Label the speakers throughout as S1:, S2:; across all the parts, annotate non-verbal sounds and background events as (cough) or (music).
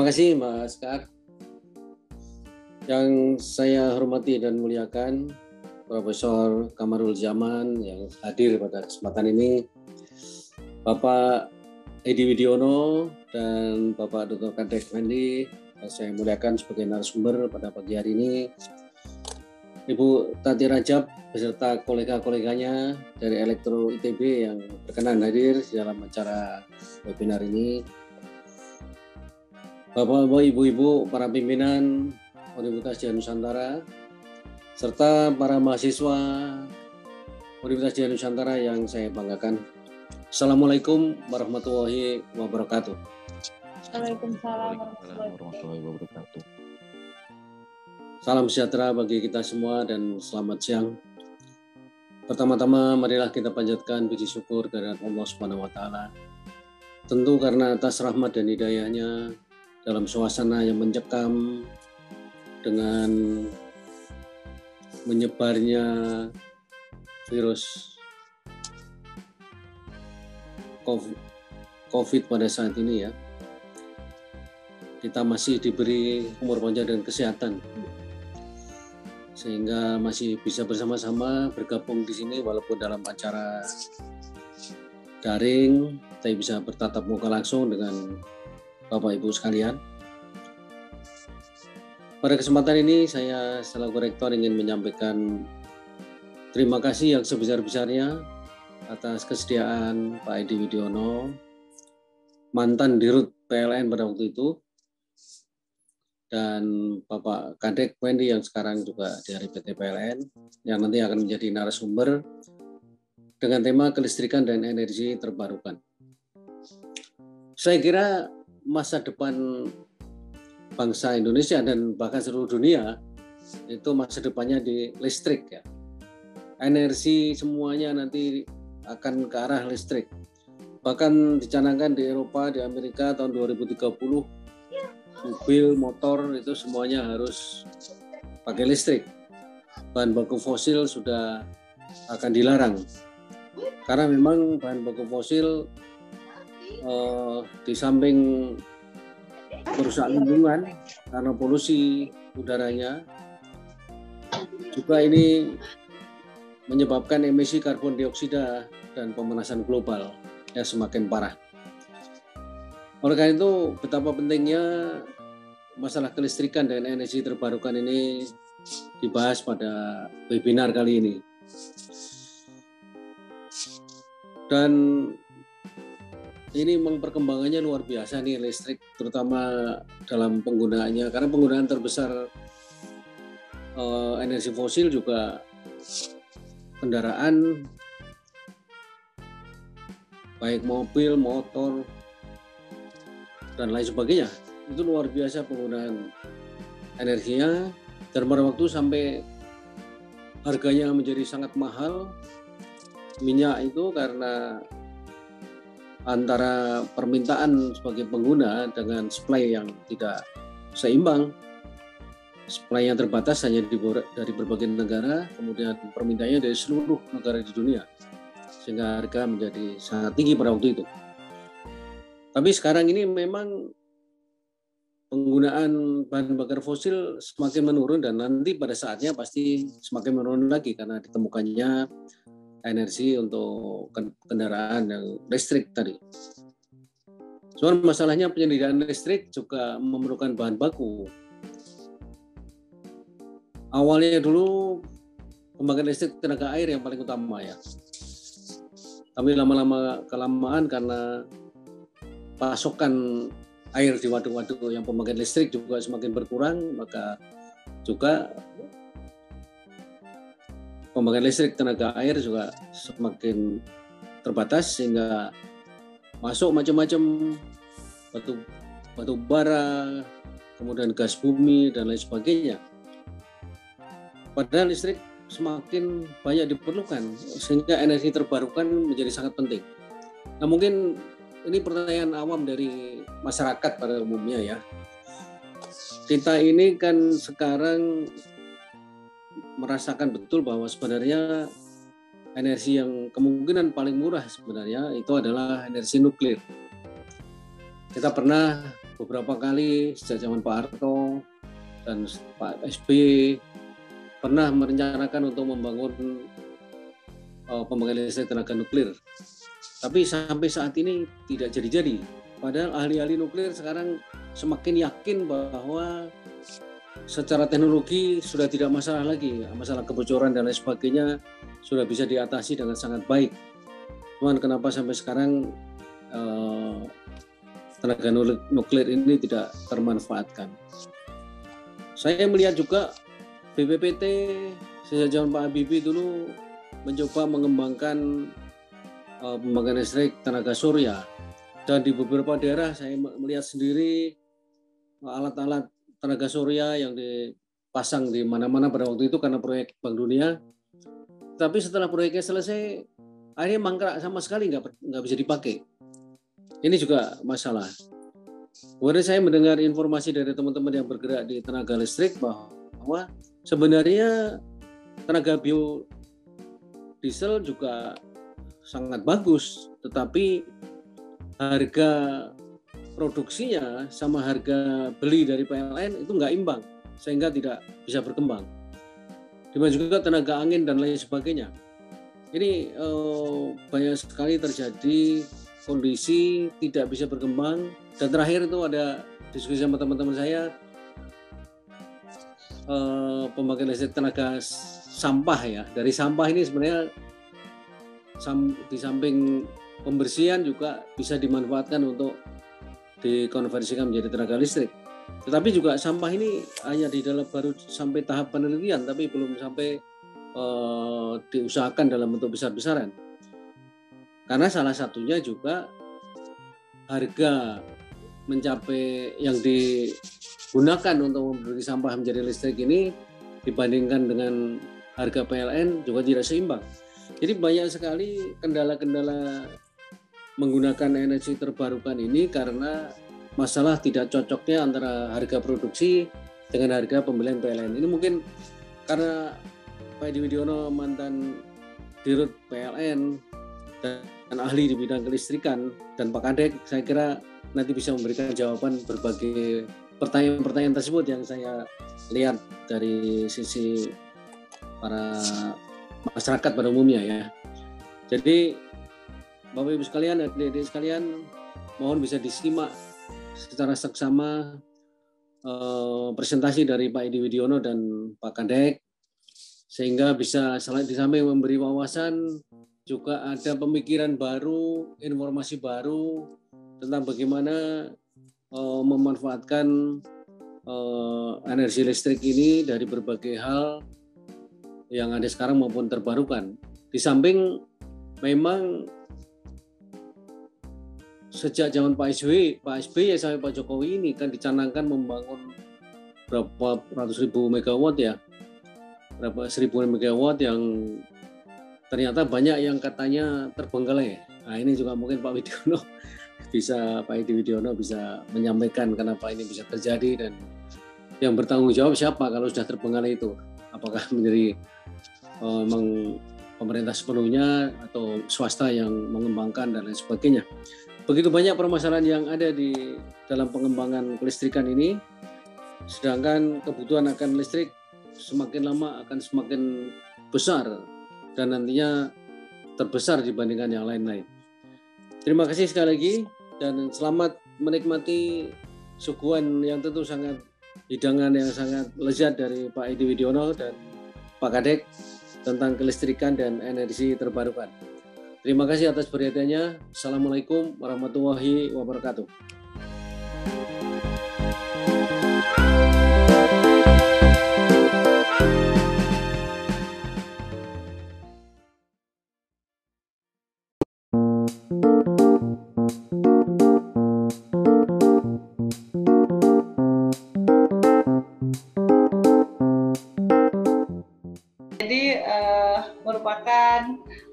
S1: Terima kasih Mas Kak. Yang saya hormati dan muliakan Profesor Kamarul Zaman yang hadir pada kesempatan ini, Bapak Edi Widiono dan Bapak Dr. Kadek Mendi, saya muliakan sebagai narasumber pada pagi hari ini. Ibu Tati Rajab beserta kolega-koleganya dari Elektro ITB yang berkenan hadir dalam acara webinar ini. Bapak-bapak, ibu-ibu, para pimpinan Universitas Jaya Nusantara, serta para mahasiswa Universitas Jaya Nusantara yang saya banggakan. Assalamualaikum warahmatullahi wabarakatuh.
S2: Waalaikumsalam warahmatullahi wabarakatuh.
S1: Salam sejahtera bagi kita semua dan selamat siang. Pertama-tama marilah kita panjatkan puji syukur kehadirat Allah Subhanahu wa taala. Tentu karena atas rahmat dan hidayahnya dalam suasana yang mencekam dengan menyebarnya virus COVID pada saat ini ya. Kita masih diberi umur panjang dan kesehatan sehingga masih bisa bersama-sama bergabung di sini walaupun dalam acara daring, tapi bisa bertatap muka langsung dengan Bapak Ibu sekalian. Pada kesempatan ini saya selaku rektor ingin menyampaikan terima kasih yang sebesar-besarnya atas kesediaan Pak Edi Widiono, mantan Dirut PLN pada waktu itu, dan Bapak Kadek Wendy yang sekarang juga dari PT PLN, yang nanti akan menjadi narasumber dengan tema kelistrikan dan energi terbarukan. Saya kira masa depan bangsa Indonesia dan bahkan seluruh dunia itu masa depannya di listrik ya. Energi semuanya nanti akan ke arah listrik. Bahkan dicanangkan di Eropa, di Amerika tahun 2030 mobil, motor itu semuanya harus pakai listrik. Bahan baku fosil sudah akan dilarang. Karena memang bahan baku fosil eh, di samping merusak lingkungan karena polusi udaranya juga ini menyebabkan emisi karbon dioksida dan pemanasan global yang semakin parah. Oleh karena itu betapa pentingnya masalah kelistrikan dan energi terbarukan ini dibahas pada webinar kali ini. Dan ini memang perkembangannya luar biasa nih listrik terutama dalam penggunaannya. Karena penggunaan terbesar uh, energi fosil juga kendaraan baik mobil, motor dan lain sebagainya. Itu luar biasa penggunaan energinya. Dan pada waktu sampai harganya menjadi sangat mahal minyak itu karena antara permintaan sebagai pengguna dengan supply yang tidak seimbang. Supply yang terbatas hanya dari berbagai negara, kemudian permintaannya dari seluruh negara di dunia. Sehingga harga menjadi sangat tinggi pada waktu itu. Tapi sekarang ini memang penggunaan bahan bakar fosil semakin menurun dan nanti pada saatnya pasti semakin menurun lagi karena ditemukannya energi untuk kendaraan yang listrik tadi. Cuman masalahnya penyediaan listrik juga memerlukan bahan baku. Awalnya dulu pembangkit listrik tenaga air yang paling utama ya. Tapi lama-lama kelamaan karena pasokan air di waduk-waduk yang pembangkit listrik juga semakin berkurang, maka juga pembangkit listrik tenaga air juga semakin terbatas sehingga masuk macam-macam batu batu bara, kemudian gas bumi dan lain sebagainya. Padahal listrik semakin banyak diperlukan sehingga energi terbarukan menjadi sangat penting. Nah mungkin ini pertanyaan awam dari masyarakat pada umumnya ya. Kita ini kan sekarang merasakan betul bahwa sebenarnya energi yang kemungkinan paling murah sebenarnya itu adalah energi nuklir. Kita pernah beberapa kali sejak zaman Pak Harto dan Pak SBY pernah merencanakan untuk membangun uh, pembangkit listrik tenaga nuklir. Tapi sampai saat ini tidak jadi-jadi. Padahal ahli-ahli nuklir sekarang semakin yakin bahwa secara teknologi sudah tidak masalah lagi, masalah kebocoran dan lain sebagainya sudah bisa diatasi dengan sangat baik. Cuman kenapa sampai sekarang uh, tenaga nuklir ini tidak termanfaatkan. Saya melihat juga BPPT sejak zaman Pak Habibie dulu mencoba mengembangkan uh, pembangkit listrik tenaga surya dan di beberapa daerah saya melihat sendiri alat-alat tenaga surya yang dipasang di mana-mana pada waktu itu karena proyek Bank Dunia. Tapi setelah proyeknya selesai, akhirnya mangkrak sama sekali nggak nggak bisa dipakai. Ini juga masalah. Kemudian saya mendengar informasi dari teman-teman yang bergerak di tenaga listrik bahwa sebenarnya tenaga biodiesel juga sangat bagus, tetapi harga produksinya sama harga beli dari PLN itu nggak imbang, sehingga tidak bisa berkembang. Demikian juga tenaga angin dan lain sebagainya. Ini eh, banyak sekali terjadi kondisi tidak bisa berkembang dan terakhir itu ada diskusi sama teman-teman saya eh, listrik tenaga sampah ya dari sampah ini sebenarnya sam, di samping pembersihan juga bisa dimanfaatkan untuk dikonversikan menjadi tenaga listrik. Tetapi juga sampah ini hanya di dalam baru sampai tahap penelitian, tapi belum sampai uh, diusahakan dalam bentuk besar-besaran. Karena salah satunya juga harga mencapai yang digunakan untuk memberi sampah menjadi listrik ini dibandingkan dengan harga PLN juga tidak seimbang. Jadi banyak sekali kendala-kendala menggunakan energi terbarukan ini karena masalah tidak cocoknya antara harga produksi dengan harga pembelian PLN. Ini mungkin karena Pak Edi Widiono mantan dirut PLN dan ahli di bidang kelistrikan dan Pak Kadek saya kira nanti bisa memberikan jawaban berbagai pertanyaan-pertanyaan tersebut yang saya lihat dari sisi para masyarakat pada umumnya ya. Jadi Bapak Ibu sekalian, adik-adik sekalian, mohon bisa disimak secara seksama eh, presentasi dari Pak Edi Widiono dan Pak Kadek sehingga bisa di samping memberi wawasan juga ada pemikiran baru, informasi baru tentang bagaimana uh, memanfaatkan uh, energi listrik ini dari berbagai hal yang ada sekarang maupun terbarukan. Di samping memang sejak zaman Pak SBY, Pak SBY sampai Pak Jokowi ini kan dicanangkan membangun berapa ratus ribu megawatt ya, berapa seribu megawatt yang ternyata banyak yang katanya terbengkalai. Nah ini juga mungkin Pak Widiono (laughs) bisa Pak Edi Widiono bisa menyampaikan kenapa ini bisa terjadi dan yang bertanggung jawab siapa kalau sudah terbengkalai itu? Apakah menjadi uh, pemerintah sepenuhnya atau swasta yang mengembangkan dan lain sebagainya? Begitu banyak permasalahan yang ada di dalam pengembangan kelistrikan ini, sedangkan kebutuhan akan listrik semakin lama akan semakin besar dan nantinya terbesar dibandingkan yang lain-lain. Terima kasih sekali lagi dan selamat menikmati suguhan yang tentu sangat hidangan yang sangat lezat dari Pak Edi Widiono dan Pak Kadek tentang kelistrikan dan energi terbarukan. Terima kasih atas perhatiannya. Assalamualaikum warahmatullahi wabarakatuh.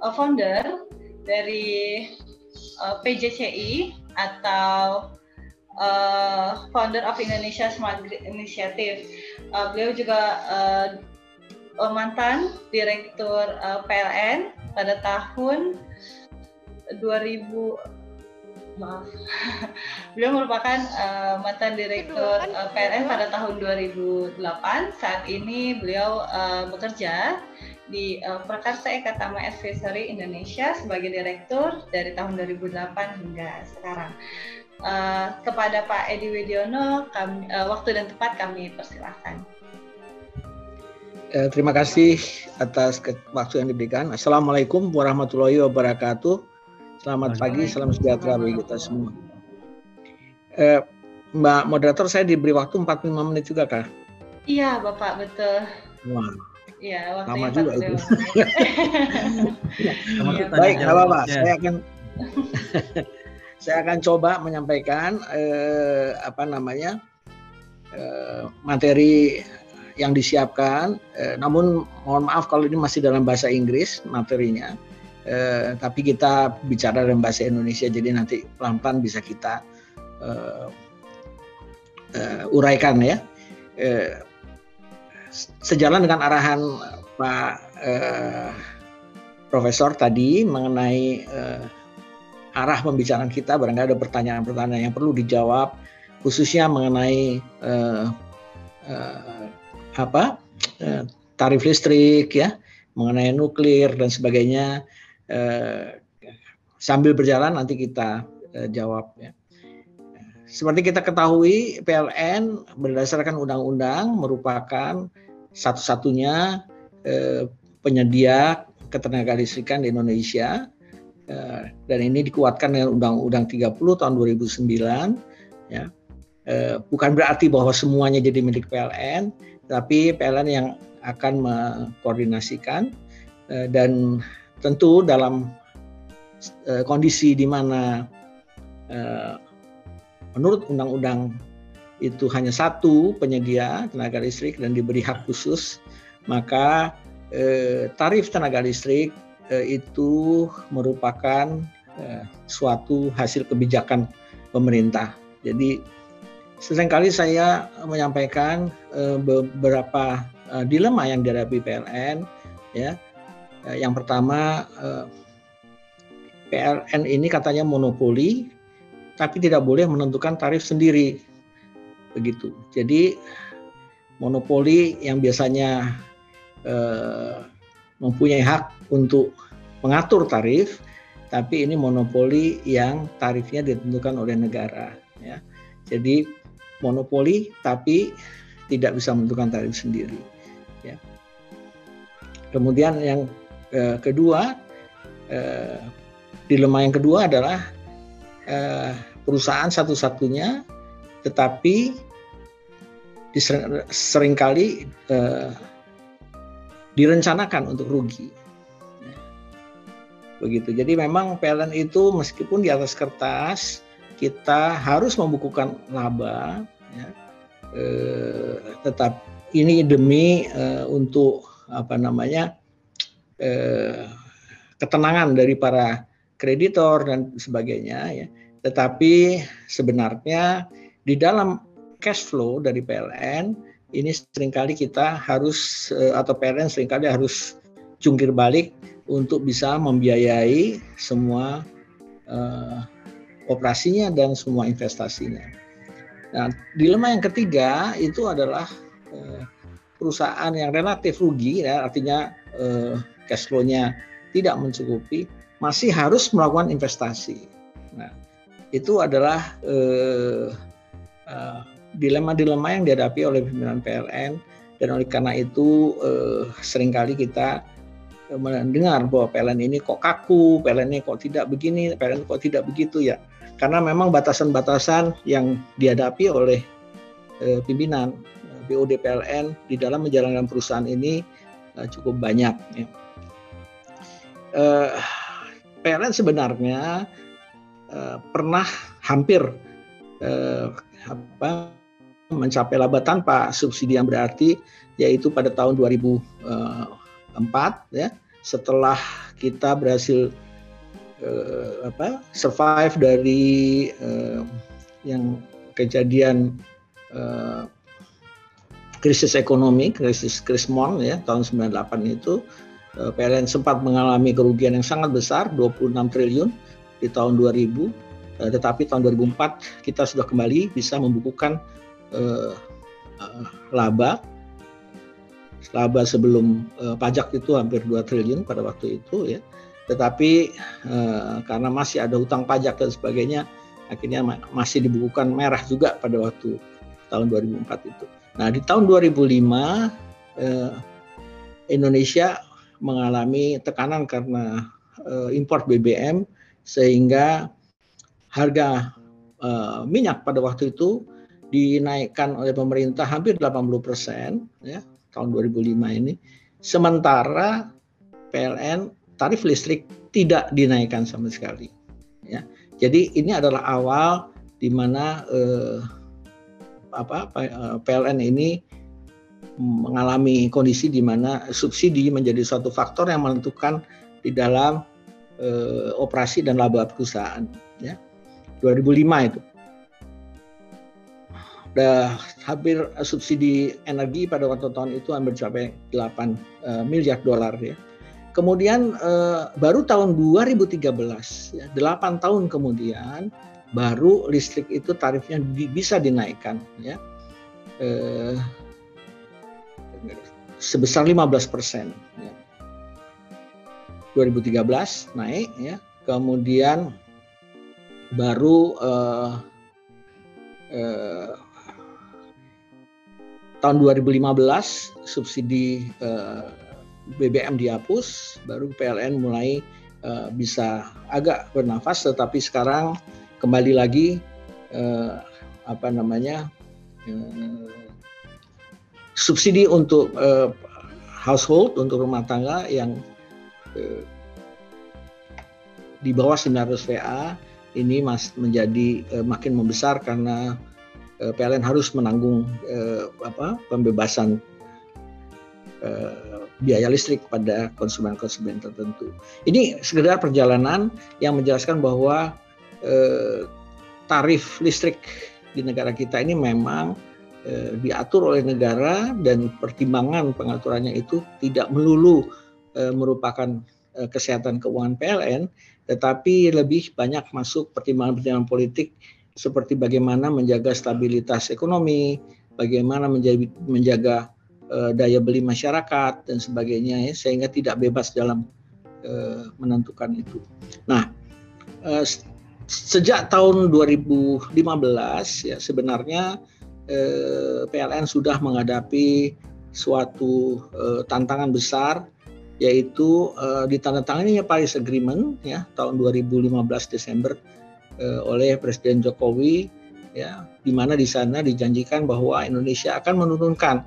S2: uh, founder dari uh, PJCI atau uh, founder of Indonesia Smart Grid Initiative. Uh, beliau juga uh, mantan direktur uh, PLN pada tahun 2000 maaf. (laughs) Beliau merupakan uh, mantan direktur uh, PLN pada tahun 2008. Saat ini beliau uh, bekerja di uh, Prakarsa Ekatama Advisory Indonesia sebagai direktur dari tahun 2008 hingga sekarang. Uh, kepada Pak Edi Widiono, kami, uh, waktu dan tempat kami persilahkan.
S3: Eh, terima kasih atas waktu yang diberikan. Assalamualaikum warahmatullahi wabarakatuh. Selamat pagi, salam sejahtera bagi kita semua. Eh, Mbak moderator, saya diberi waktu 45 menit juga kah?
S2: Iya, Bapak, betul.
S3: Wah.
S2: Iya, waktu
S3: lama juga itu.
S2: ya, (laughs)
S3: Baik, nggak apa-apa. Saya akan (laughs) saya akan coba menyampaikan eh, apa namanya eh, materi yang disiapkan. Eh, namun mohon maaf kalau ini masih dalam bahasa Inggris materinya. Eh, tapi kita bicara dalam bahasa Indonesia, jadi nanti pelan-pelan bisa kita eh, eh, uraikan ya. Eh, sejalan dengan arahan Pak eh, Profesor tadi mengenai eh, arah pembicaraan kita barangkali ada pertanyaan-pertanyaan yang perlu dijawab khususnya mengenai uh, uh, apa uh, tarif listrik ya mengenai nuklir dan sebagainya uh, sambil berjalan nanti kita uh, jawab ya. Seperti kita ketahui PLN berdasarkan undang-undang merupakan satu-satunya uh, penyedia ketenaga listrikan di Indonesia Eh, dan ini dikuatkan dengan Undang-Undang 30 tahun 2009 ya. Eh, bukan berarti bahwa semuanya jadi milik PLN tapi PLN yang akan mengkoordinasikan eh, dan tentu dalam kondisi di mana menurut undang-undang itu hanya satu penyedia tenaga listrik dan diberi hak khusus maka tarif tenaga listrik Eh, itu merupakan eh, suatu hasil kebijakan pemerintah. Jadi sering kali saya menyampaikan eh, beberapa dilema yang dihadapi PLN ya. Yang pertama PLN ini katanya monopoli tapi tidak boleh menentukan tarif sendiri. Begitu. Jadi monopoli yang biasanya mempunyai hak untuk mengatur tarif, tapi ini monopoli yang tarifnya ditentukan oleh negara. Ya. Jadi monopoli tapi tidak bisa menentukan tarif sendiri. Ya. Kemudian yang eh, kedua, eh, dilema yang kedua adalah eh, perusahaan satu-satunya, tetapi sering kali eh, direncanakan untuk rugi. Begitu. Jadi memang PLN itu meskipun di atas kertas kita harus membukukan laba, ya, eh, tetap ini demi eh, untuk apa namanya eh, ketenangan dari para kreditor dan sebagainya. Ya. Tetapi sebenarnya di dalam cash flow dari PLN ini sering kali kita harus eh, atau parent sering kali harus jungkir balik untuk bisa membiayai semua uh, operasinya dan semua investasinya. Nah, dilema yang ketiga itu adalah uh, perusahaan yang relatif rugi, ya, artinya uh, cash flow-nya tidak mencukupi, masih harus melakukan investasi. Nah, itu adalah uh, uh, dilema-dilema yang dihadapi oleh pimpinan PLN dan oleh karena itu eh, sering kali kita eh, mendengar bahwa PLN ini kok kaku, PLN ini kok tidak begini, PLN kok tidak begitu ya. Karena memang batasan-batasan yang dihadapi oleh eh, pimpinan eh, BOD PLN di dalam menjalankan perusahaan ini eh, cukup banyak. Ya. Eh, PLN sebenarnya eh, pernah hampir eh, apa mencapai laba tanpa subsidi yang berarti yaitu pada tahun 2004 ya. Setelah kita berhasil uh, apa survive dari uh, yang kejadian uh, krisis ekonomi krisis krismon ya tahun 98 itu PLN sempat mengalami kerugian yang sangat besar 26 triliun di tahun 2000 uh, tetapi tahun 2004 kita sudah kembali bisa membukukan uh, uh, laba. Laba sebelum uh, pajak itu hampir 2 triliun pada waktu itu ya. Tetapi uh, karena masih ada hutang pajak dan sebagainya akhirnya masih dibukukan merah juga pada waktu tahun 2004 itu. Nah di tahun 2005 eh, Indonesia mengalami tekanan karena eh, impor BBM sehingga harga eh, minyak pada waktu itu dinaikkan oleh pemerintah hampir 80 persen ya tahun 2005 ini. Sementara PLN tarif listrik tidak dinaikkan sama sekali. Ya, jadi ini adalah awal di mana eh, apa PLN ini mengalami kondisi di mana subsidi menjadi suatu faktor yang menentukan di dalam eh, operasi dan laba perusahaan. Ya, 2005 itu. Udah hampir subsidi energi pada waktu tahun itu hampir mencapai 8 eh, miliar dolar ya Kemudian eh, baru tahun 2013, ya, 8 tahun kemudian baru listrik itu tarifnya di, bisa dinaikkan, ya, eh, sebesar 15 persen. Ya. 2013 naik, ya, kemudian baru eh, eh, tahun 2015 subsidi eh, BBM dihapus, baru PLN mulai uh, bisa agak bernafas, tetapi sekarang kembali lagi uh, apa namanya uh, subsidi untuk uh, household untuk rumah tangga yang uh, di bawah 900 VA ini mas menjadi uh, makin membesar karena uh, PLN harus menanggung uh, apa pembebasan biaya listrik pada konsumen-konsumen tertentu. Ini sekedar perjalanan yang menjelaskan bahwa eh, tarif listrik di negara kita ini memang eh, diatur oleh negara dan pertimbangan pengaturannya itu tidak melulu eh, merupakan eh, kesehatan keuangan PLN, tetapi lebih banyak masuk pertimbangan-pertimbangan politik seperti bagaimana menjaga stabilitas ekonomi, bagaimana menjaga, daya beli masyarakat dan sebagainya ya sehingga tidak bebas dalam menentukan itu. Nah, sejak tahun 2015 ya sebenarnya uh, PLN sudah menghadapi suatu uh, tantangan besar yaitu uh, ditandatangani Paris Agreement ya tahun 2015 Desember oleh Presiden Jokowi ya di mana di sana dijanjikan bahwa Indonesia akan menurunkan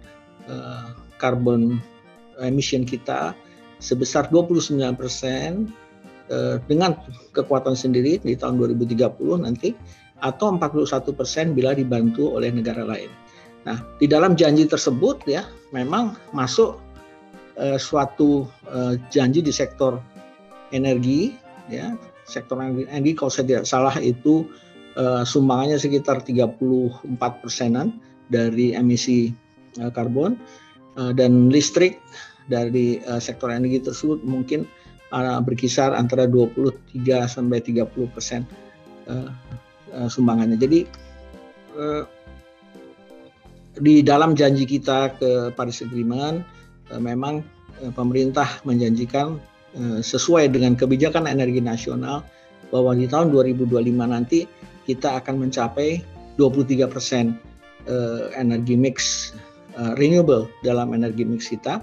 S3: carbon emission kita sebesar 29 persen dengan kekuatan sendiri di tahun 2030 nanti atau 41 persen bila dibantu oleh negara lain. Nah, di dalam janji tersebut ya memang masuk uh, suatu uh, janji di sektor energi ya sektor energi kalau saya tidak salah itu uh, sumbangannya sekitar 34 persenan dari emisi uh, karbon uh, dan listrik dari uh, sektor energi tersebut mungkin uh, berkisar antara 23 sampai 30 persen uh, uh, sumbangannya. Jadi uh, di dalam janji kita ke Paris Agreement uh, memang uh, pemerintah menjanjikan uh, sesuai dengan kebijakan energi nasional bahwa di tahun 2025 nanti kita akan mencapai 23 persen uh, energi mix uh, renewable dalam energi mix kita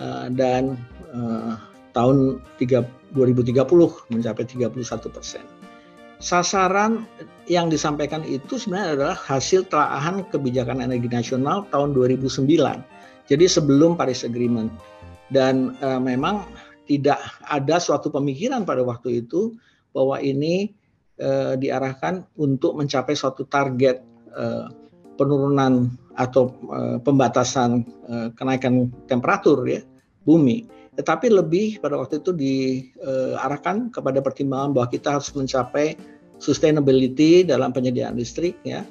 S3: uh, dan uh, tahun 3, 2030 mencapai 31 persen. Sasaran yang disampaikan itu sebenarnya adalah hasil telaahan kebijakan energi nasional tahun 2009. Jadi sebelum Paris Agreement dan uh, memang tidak ada suatu pemikiran pada waktu itu bahwa ini uh, diarahkan untuk mencapai suatu target uh, penurunan atau uh, pembatasan uh, kenaikan temperatur ya bumi tetapi lebih pada waktu itu diarahkan kepada pertimbangan bahwa kita harus mencapai sustainability dalam penyediaan listrik ya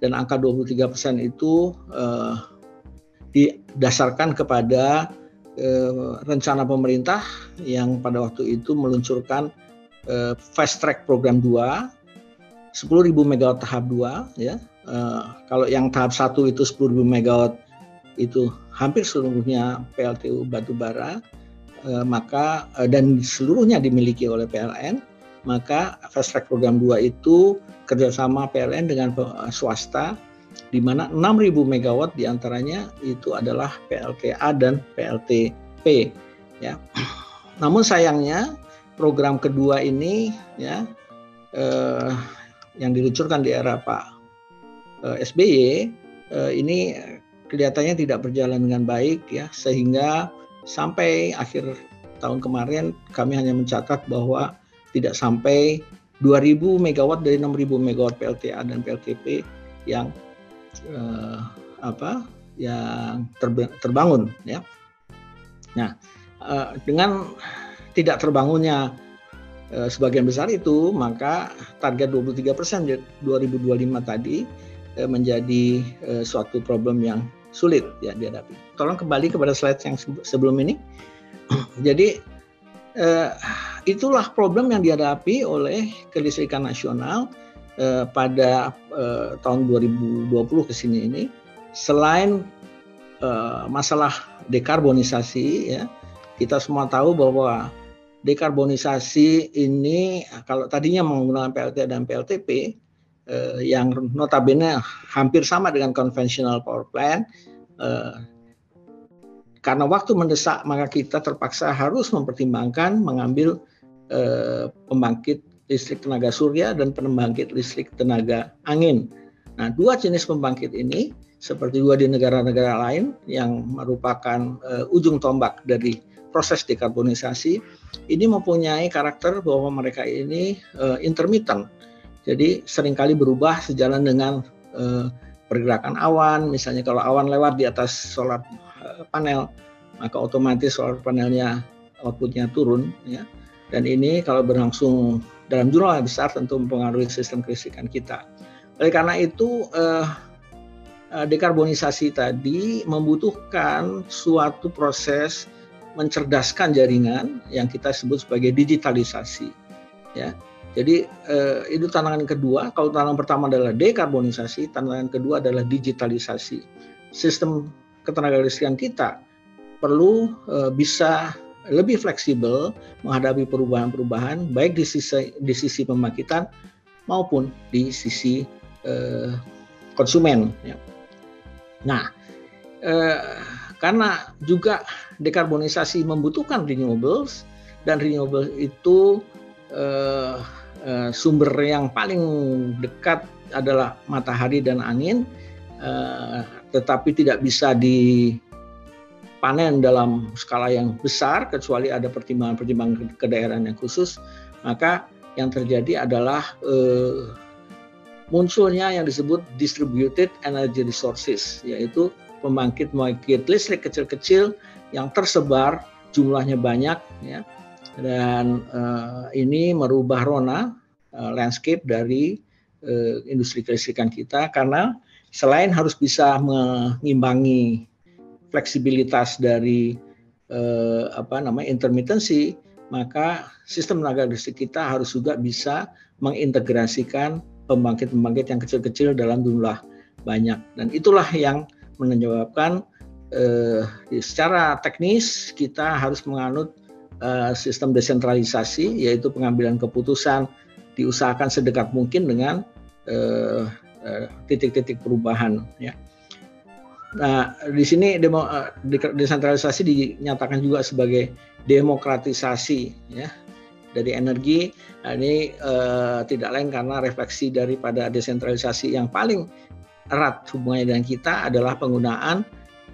S3: dan angka 23% itu uh, didasarkan kepada uh, rencana pemerintah yang pada waktu itu meluncurkan uh, fast track program 2 10.000 megawatt tahap 2 ya. Uh, kalau yang tahap 1 itu 10.000 megawatt itu hampir seluruhnya PLTU batubara maka uh, dan seluruhnya dimiliki oleh PLN maka fast track program 2 itu kerjasama PLN dengan swasta di mana 6.000 megawatt di antaranya itu adalah PLTA dan PLTP ya. Namun sayangnya program kedua ini ya eh, yang diluncurkan di era Pak eh, SBY eh, ini kelihatannya tidak berjalan dengan baik ya sehingga sampai akhir tahun kemarin kami hanya mencatat bahwa tidak sampai 2000 megawatt dari 6000 megawatt PLTA dan PLTP yang eh, apa yang terbangun ya. Nah, eh, dengan tidak terbangunnya eh, sebagian besar itu, maka target 23 persen 2025 tadi eh, menjadi eh, suatu problem yang sulit ya dihadapi. Tolong kembali kepada slide yang sebelum ini. Jadi eh, itulah problem yang dihadapi oleh kelistrikan nasional eh, pada eh, tahun 2020 ke sini ini selain eh, masalah dekarbonisasi ya kita semua tahu bahwa dekarbonisasi ini kalau tadinya menggunakan PLT dan PLTP eh, yang notabene hampir sama dengan konvensional power plant eh, karena waktu mendesak maka kita terpaksa harus mempertimbangkan mengambil eh, pembangkit listrik tenaga surya dan pembangkit listrik tenaga angin. Nah, dua jenis pembangkit ini seperti dua di negara-negara lain yang merupakan uh, ujung tombak dari proses dekarbonisasi ini mempunyai karakter bahwa mereka ini uh, intermittent. Jadi sering kali berubah sejalan dengan uh, pergerakan awan, misalnya kalau awan lewat di atas solar panel, maka otomatis solar panelnya outputnya turun ya. Dan ini kalau berlangsung dalam jumlah besar tentu mempengaruhi sistem kelistrikan kita. Oleh karena itu eh, eh, dekarbonisasi tadi membutuhkan suatu proses mencerdaskan jaringan yang kita sebut sebagai digitalisasi. Ya, jadi eh, itu tantangan kedua. Kalau tantangan pertama adalah dekarbonisasi, tantangan kedua adalah digitalisasi. Sistem ketenaga listrikan kita perlu uh, bisa lebih fleksibel menghadapi perubahan-perubahan baik di sisi di sisi pembangkitan maupun di sisi uh, konsumen. Ya. Nah, uh, karena juga dekarbonisasi membutuhkan renewables dan renewable itu uh, uh, sumber yang paling dekat adalah matahari dan angin. Uh, tetapi tidak bisa dipanen dalam skala yang besar kecuali ada pertimbangan-pertimbangan kedaerahan yang khusus, maka yang terjadi adalah eh, munculnya yang disebut distributed energy resources, yaitu pembangkit-pembangkit listrik kecil-kecil yang tersebar jumlahnya banyak, ya, dan eh, ini merubah rona eh, landscape dari eh, industri kelistrikan kita karena selain harus bisa mengimbangi fleksibilitas dari eh, apa namanya intermittency, maka sistem tenaga listrik kita harus juga bisa mengintegrasikan pembangkit-pembangkit yang kecil-kecil dalam jumlah banyak. Dan itulah yang menyebabkan eh, secara teknis kita harus menganut eh, sistem desentralisasi yaitu pengambilan keputusan diusahakan sedekat mungkin dengan eh, Eh, titik-titik perubahan ya. Nah, di sini demo, desentralisasi dinyatakan juga sebagai demokratisasi ya dari energi. Nah, ini uh, tidak lain karena refleksi daripada desentralisasi yang paling erat hubungannya dengan kita adalah penggunaan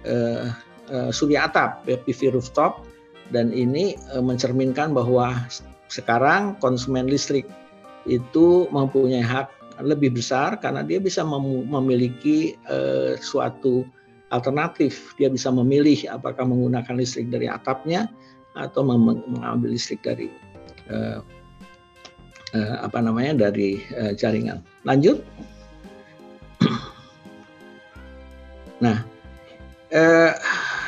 S3: uh, uh, surya atap PV rooftop dan ini uh, mencerminkan bahwa sekarang konsumen listrik itu mempunyai hak lebih besar karena dia bisa memiliki uh, suatu alternatif. Dia bisa memilih apakah menggunakan listrik dari atapnya atau mengambil listrik dari uh, uh, apa namanya dari uh, jaringan. Lanjut. (clears throat) Nah, eh,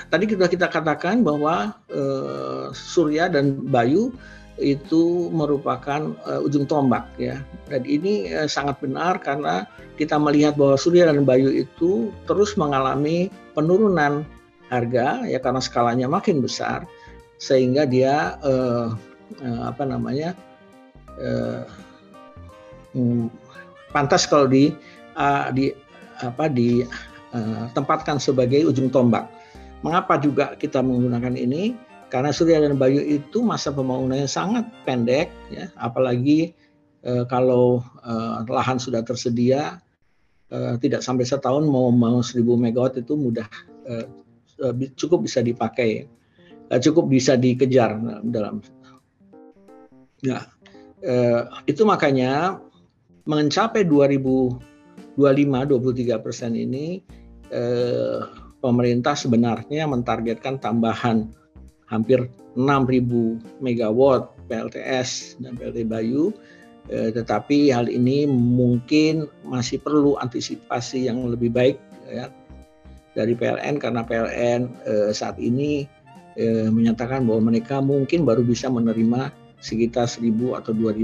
S3: tadi sudah kita katakan bahwa eh, surya dan bayu itu merupakan uh, ujung tombak ya. Dan ini uh, sangat benar karena kita melihat bahwa Surya dan Bayu itu terus mengalami penurunan harga ya karena skalanya makin besar sehingga dia uh, uh, apa namanya uh, um, pantas kalau di uh, di apa di uh, sebagai ujung tombak. Mengapa juga kita menggunakan ini? Karena Surya dan Bayu itu masa pembangunannya sangat pendek, ya, apalagi eh, kalau eh, lahan sudah tersedia, eh, tidak sampai setahun mau membangun 1000 megawatt itu mudah, eh, eh, cukup bisa dipakai, eh, cukup bisa dikejar dalam. Nah, eh, itu makanya mencapai 2025-23 persen ini, eh, pemerintah sebenarnya mentargetkan tambahan hampir 6.000 megawatt PLTS dan PLT Bayu, eh, tetapi hal ini mungkin masih perlu antisipasi yang lebih baik ya, dari PLN karena PLN eh, saat ini eh, menyatakan bahwa mereka mungkin baru bisa menerima sekitar 1.000 atau 2.000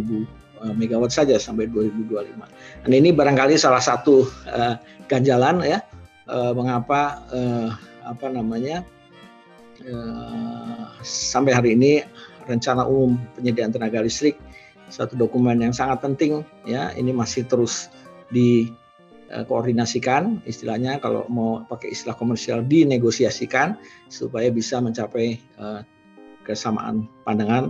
S3: eh, megawatt saja sampai 2025. Dan ini barangkali salah satu eh, ganjalan ya eh, mengapa eh, apa namanya Eh, sampai hari ini rencana umum penyediaan tenaga listrik satu dokumen yang sangat penting ya ini masih terus dikoordinasikan eh, istilahnya kalau mau pakai istilah komersial dinegosiasikan supaya bisa mencapai uh, kesamaan pandangan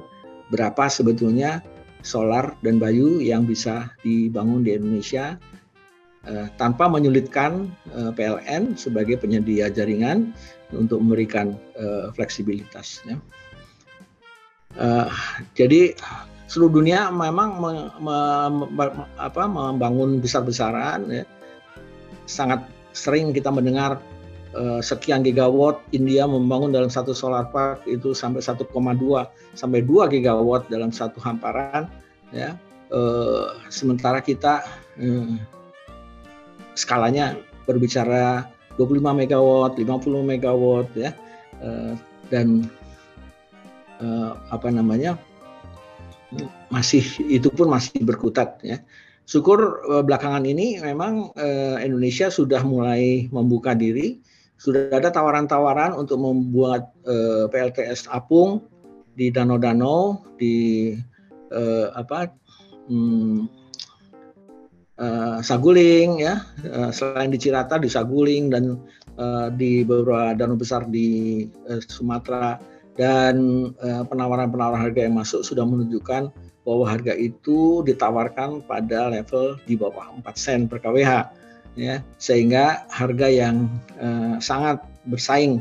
S3: berapa sebetulnya solar dan bayu yang bisa dibangun di Indonesia uh, tanpa menyulitkan uh, PLN sebagai penyedia jaringan untuk memberikan uh, fleksibilitas. Ya. Jadi seluruh dunia memang me, me, me, apa, membangun besar-besaran, ya. sangat sering kita mendengar sekian gigawatt India membangun dalam satu solar park itu sampai 1,2 sampai 2 gigawatt dalam satu hamparan, ya. Sementara kita skalanya berbicara 25 megawatt, 50 megawatt ya. Uh, dan uh, apa namanya? masih itu pun masih berkutat ya. Syukur uh, belakangan ini memang Indonesia sudah mulai membuka diri, sudah ada tawaran-tawaran untuk membuat PLTS apung di danau-danau di apa hmm, uh, Saguling ya uh, selain di Cirata di Saguling dan uh, di beberapa danau besar di uh, Sumatera dan penawaran-penawaran uh, harga yang masuk sudah menunjukkan bahwa harga itu ditawarkan pada level di bawah 4 sen per kWh ya sehingga harga yang uh, sangat bersaing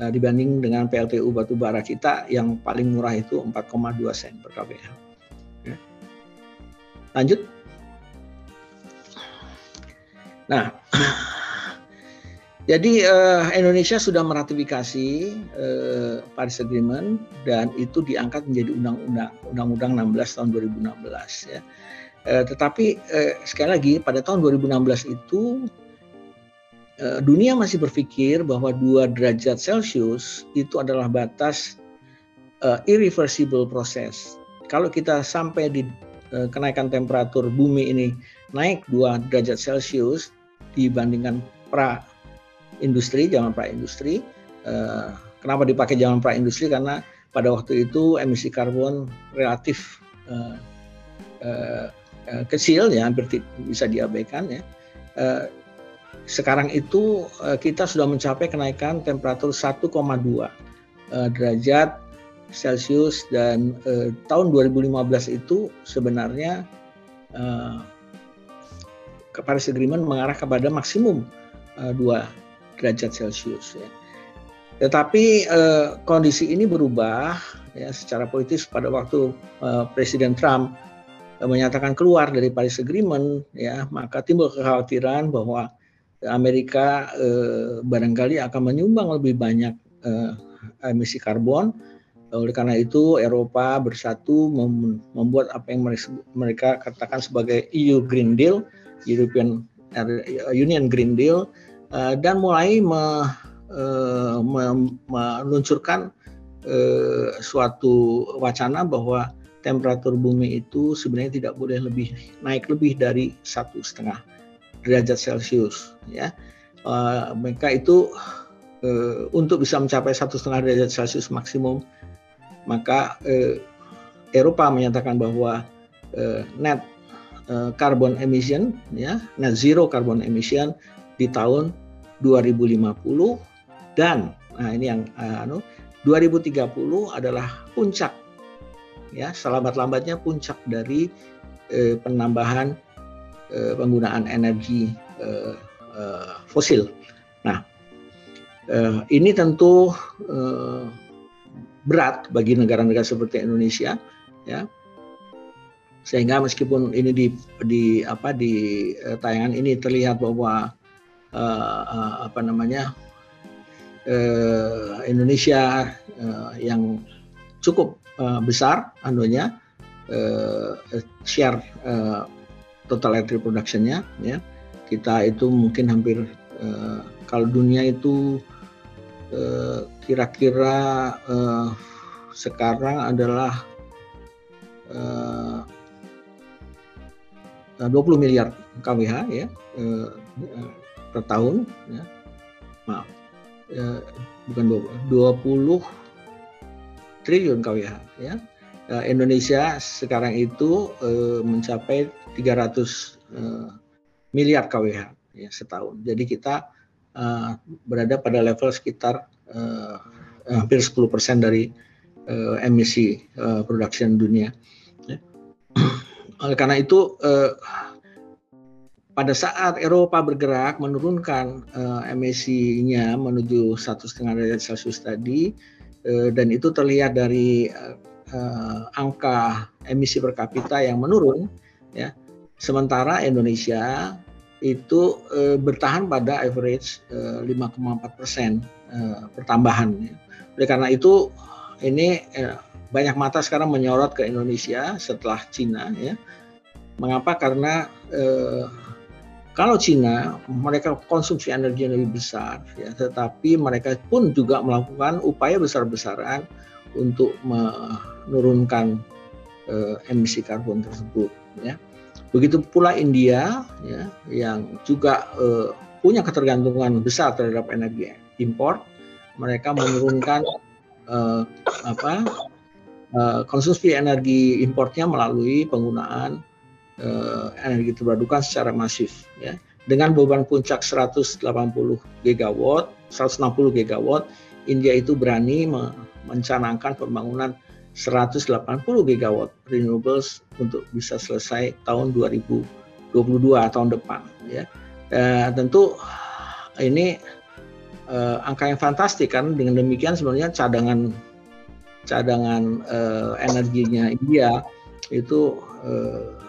S3: dibanding dengan PLTU batubara kita yang paling murah itu 4,2 sen per kWh. Ya. Lanjut. Nah, (sighs) jadi uh, Indonesia sudah meratifikasi uh, Paris Agreement dan itu diangkat menjadi undang-undang Undang-Undang 16 tahun 2016 ya. Uh, tetapi sekali lagi pada tahun 2016 itu dunia masih berpikir bahwa dua derajat Celcius itu adalah batas irreversible proses. Kalau kita sampai di kenaikan temperatur bumi ini naik 2 derajat Celcius, dibandingkan pra industri zaman pra industri. Uh, kenapa dipakai zaman pra industri? Karena pada waktu itu emisi karbon relatif uh, uh, kecil ya hampir bisa diabaikan ya. Sekarang itu kita sudah mencapai kenaikan temperatur 1,2 uh, derajat Celcius dan uh, tahun 2015 itu sebenarnya Paris Agreement mengarah kepada maksimum uh, eh, 2 derajat Celcius ya. Tetapi uh, kondisi ini berubah ya secara politis pada waktu uh, Presiden Trump uh, menyatakan keluar dari Paris Agreement ya, maka timbul kekhawatiran bahwa Amerika uh, barangkali akan menyumbang lebih banyak uh, emisi karbon oleh karena itu Eropa bersatu membuat apa yang mereka katakan sebagai EU Green Deal European Union Green Deal uh, dan mulai me, meluncurkan suatu wacana bahwa temperatur bumi itu sebenarnya tidak boleh lebih naik lebih dari satu setengah derajat Celcius ya. Mereka itu untuk bisa mencapai satu setengah derajat Celcius maksimum maka uh, Eropa menyatakan bahwa uh, net uh, carbon emission ya net zero carbon emission di tahun 2050 dan nah ini yang uh, 2030 adalah puncak ya selamat-lambatnya puncak dari eh, penambahan eh, penggunaan energi eh, eh, fosil. Nah, eh, ini tentu eh, berat bagi negara-negara seperti Indonesia, ya. Sehingga meskipun ini di di apa di eh, tayangan ini terlihat bahwa eh, eh apa namanya eh, Indonesia eh, yang cukup uh, besar anunya uh, share uh, total electric productionnya ya kita itu mungkin hampir uh, kalau dunia itu kira-kira uh, sekarang adalah uh, 20 miliar kWh ya uh, per tahun ya maaf uh, bukan 20 20 triliun KWH ya. Eh, Indonesia sekarang itu uh, mencapai 300 uh, eh, miliar KWH ya setahun. Jadi kita uh, berada pada level sekitar uh, hampir 10% dari uh, emisi uh, production dunia. Ya. Oleh karena itu uh, pada saat Eropa bergerak menurunkan uh, emisinya menuju satu setengah derajat Celcius tadi, Eh, dan itu terlihat dari uh, angka emisi per kapita yang menurun ya sementara Indonesia itu uh, bertahan pada average uh, 5,4 persen uh, pertambahan ya. oleh karena itu ini uh, banyak mata sekarang menyorot ke Indonesia setelah Cina ya mengapa karena uh, kalau Cina mereka konsumsi energi yang lebih besar, ya, tetapi mereka pun juga melakukan upaya besar-besaran untuk menurunkan uh, emisi karbon tersebut. Ya. Begitu pula India, ya, yang juga uh, punya ketergantungan besar terhadap energi impor, mereka menurunkan uh, apa uh, konsumsi energi importnya melalui penggunaan uh, energi terbarukan secara masif ya. Dengan beban puncak 180 gigawatt 160 gigawatt India itu berani mencanangkan pembangunan 180 gigawatt renewables untuk bisa selesai tahun 2022 tahun depan ya uh, tentu ini uh, angka yang fantastik kan dengan demikian sebenarnya cadangan cadangan uh, energinya India itu uh,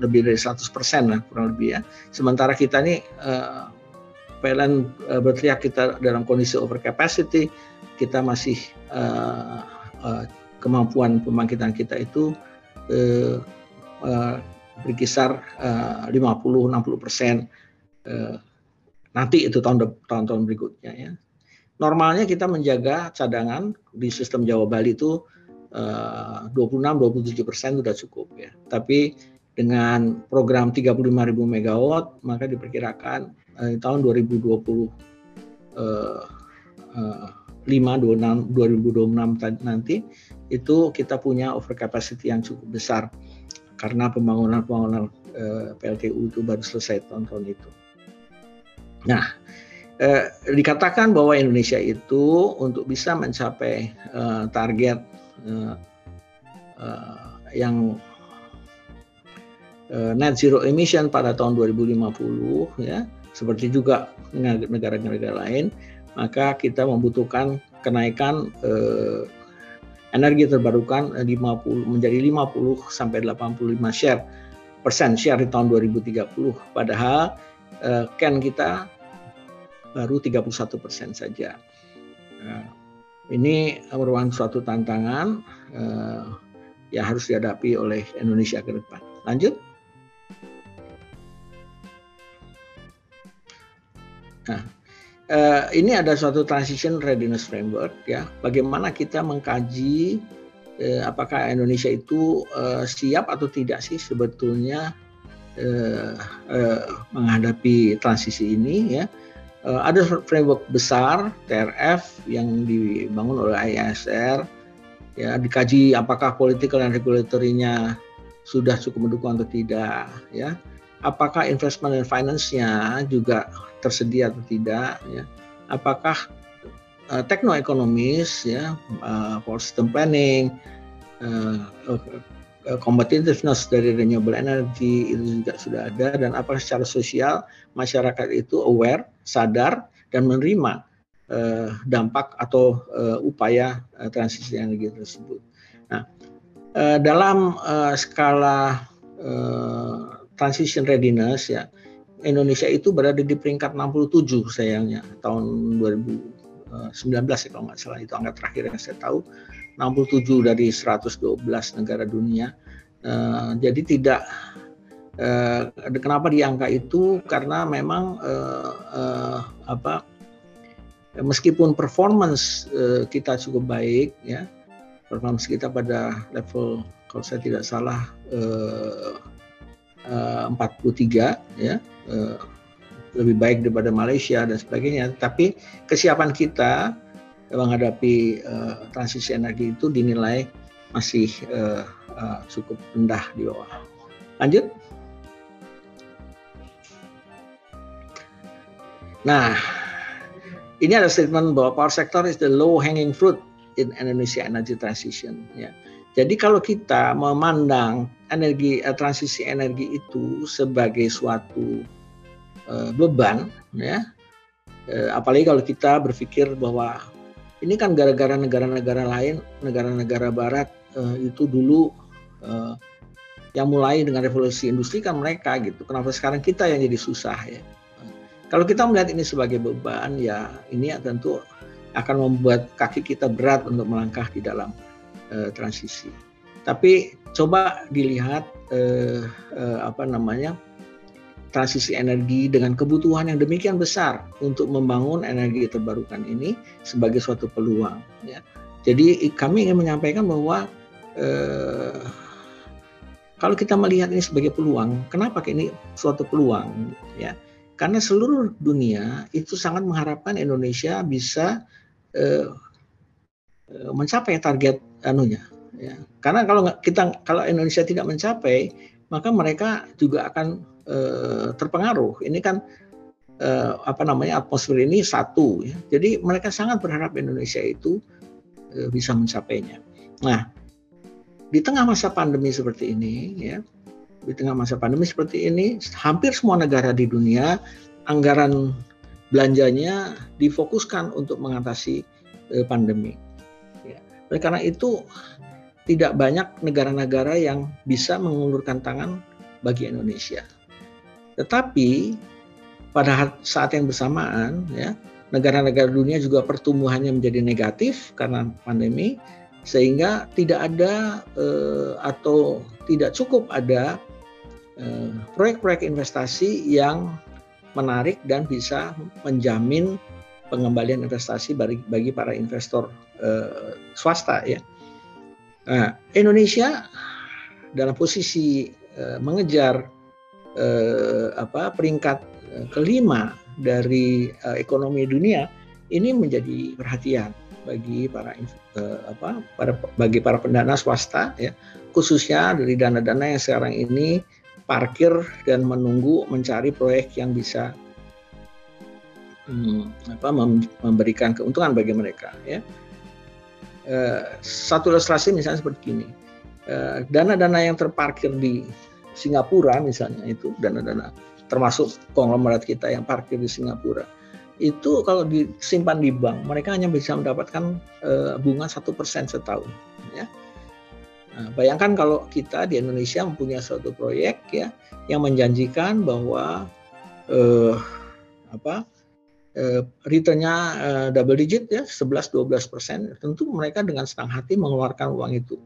S3: lebih dari 100% lah kurang lebih ya. Sementara kita ini uh, PLN uh, berteriak kita dalam kondisi over capacity, kita masih uh, kemampuan pembangkitan kita itu uh, uh, berkisar uh, 50-60 persen uh, nanti itu tahun tahun-tahun berikutnya ya. Normalnya kita menjaga cadangan di sistem Jawa Bali itu uh, 26-27 persen sudah cukup ya. Tapi dengan program 35.000 megawatt maka diperkirakan eh, tahun 2020 eh, eh, 5 26 2026 nanti itu kita punya overcapacity yang cukup besar karena pembangunan-pembangunan eh, PLTU itu baru selesai tahun-tahun itu. Nah, eh, dikatakan bahwa Indonesia itu untuk bisa mencapai eh, target eh, eh, yang Eh, net zero emission pada tahun 2050 ya seperti juga negara-negara lain maka kita membutuhkan kenaikan eh, energi terbarukan 50 eh, menjadi 50 sampai 85 share persen share di tahun 2030 padahal eh, ken kita baru 31 persen saja. Nah, ini merupakan suatu tantangan eh, yang harus dihadapi oleh Indonesia ke depan. Lanjut. Nah, uh, ini ada suatu transition readiness framework ya. Bagaimana kita mengkaji eh, apakah Indonesia itu eh, siap atau tidak sih sebetulnya eh, eh, menghadapi transisi ini ya. Eh, ada framework besar TRF yang dibangun oleh IASR ya dikaji apakah political dan regulatorinya sudah cukup mendukung atau tidak ya apakah investment dan finance-nya juga tersedia atau tidak ya apakah uh, teknoekonomis ya uh, for system planning uh, uh, competitiveness dari renewable energy itu juga sudah ada dan apakah secara sosial masyarakat itu aware sadar dan menerima uh, dampak atau uh, upaya uh, transisi energi tersebut. Nah, uh, dalam uh, skala uh, transition readiness ya Indonesia itu berada di peringkat 67 sayangnya tahun 2019 ya kalau nggak salah. Itu angka terakhir yang saya tahu. 67 dari 112 negara dunia. Uh, jadi tidak uh, kenapa di angka itu? Karena memang apa meskipun performance kita cukup baik ya performance kita pada level kalau saya tidak salah uh, 43 ya uh, lebih baik daripada Malaysia dan sebagainya tapi kesiapan kita menghadapi uh, transisi energi itu dinilai masih cukup rendah di bawah. Lanjut. Nah, ini ada statement bahwa power sector is the low hanging fruit in Indonesia energy transition. Ya. Jadi kalau kita memandang energi uh, transisi energi itu sebagai suatu uh, beban, ya, uh, apalagi kalau kita berpikir bahwa ini kan gara-gara negara-negara lain, negara-negara Barat uh, itu dulu uh, yang mulai dengan revolusi industri kan mereka gitu. Kenapa sekarang kita yang jadi susah ya? Kalau kita melihat ini sebagai beban, ya ini tentu akan membuat kaki kita berat untuk melangkah di dalam uh, transisi. Tapi coba dilihat uh, uh, apa namanya transisi energi dengan kebutuhan yang demikian besar untuk membangun energi terbarukan ini sebagai suatu peluang. Ya. Jadi kami ingin menyampaikan bahwa eh, kalau kita melihat ini sebagai peluang, kenapa ini suatu peluang? Ya, karena seluruh dunia itu sangat mengharapkan Indonesia bisa eh, eh mencapai target anunya. Ya. Karena kalau kita kalau Indonesia tidak mencapai, maka mereka juga akan eh, terpengaruh. Ini kan eh, apa namanya atmosfer ini satu, ya. jadi mereka sangat berharap Indonesia itu eh, bisa mencapainya. Nah, di tengah masa pandemi seperti ini, ya, di tengah masa pandemi seperti ini, hampir semua negara di dunia anggaran belanjanya difokuskan untuk mengatasi pandemi. Oleh karena itu tidak banyak negara-negara yang bisa mengulurkan tangan bagi Indonesia. Tetapi pada saat yang bersamaan ya negara-negara dunia juga pertumbuhannya menjadi negatif karena pandemi sehingga tidak ada eh, atau tidak cukup ada eh, proyek-proyek investasi yang menarik dan bisa menjamin pengembalian investasi bagi, bagi para investor eh, swasta ya. Nah, Indonesia dalam posisi eh, mengejar eh, apa peringkat eh, kelima dari eh, ekonomi dunia ini menjadi perhatian bagi para eh, apa para bagi para pendana swasta ya khususnya dari dana-dana yang sekarang ini parkir dan menunggu mencari proyek yang bisa hmm, apa memberikan keuntungan bagi mereka ya satu ilustrasi misalnya seperti ini eh, dana-dana yang terparkir di Singapura misalnya itu dana-dana termasuk konglomerat kita yang parkir di Singapura itu kalau disimpan di bank mereka hanya bisa mendapatkan uh, bunga satu persen setahun ya. Nah, bayangkan kalau kita di Indonesia mempunyai suatu proyek ya yang menjanjikan bahwa apa returnnya uh, double digit ya 11-12 persen tentu mereka dengan senang hati mengeluarkan uang itu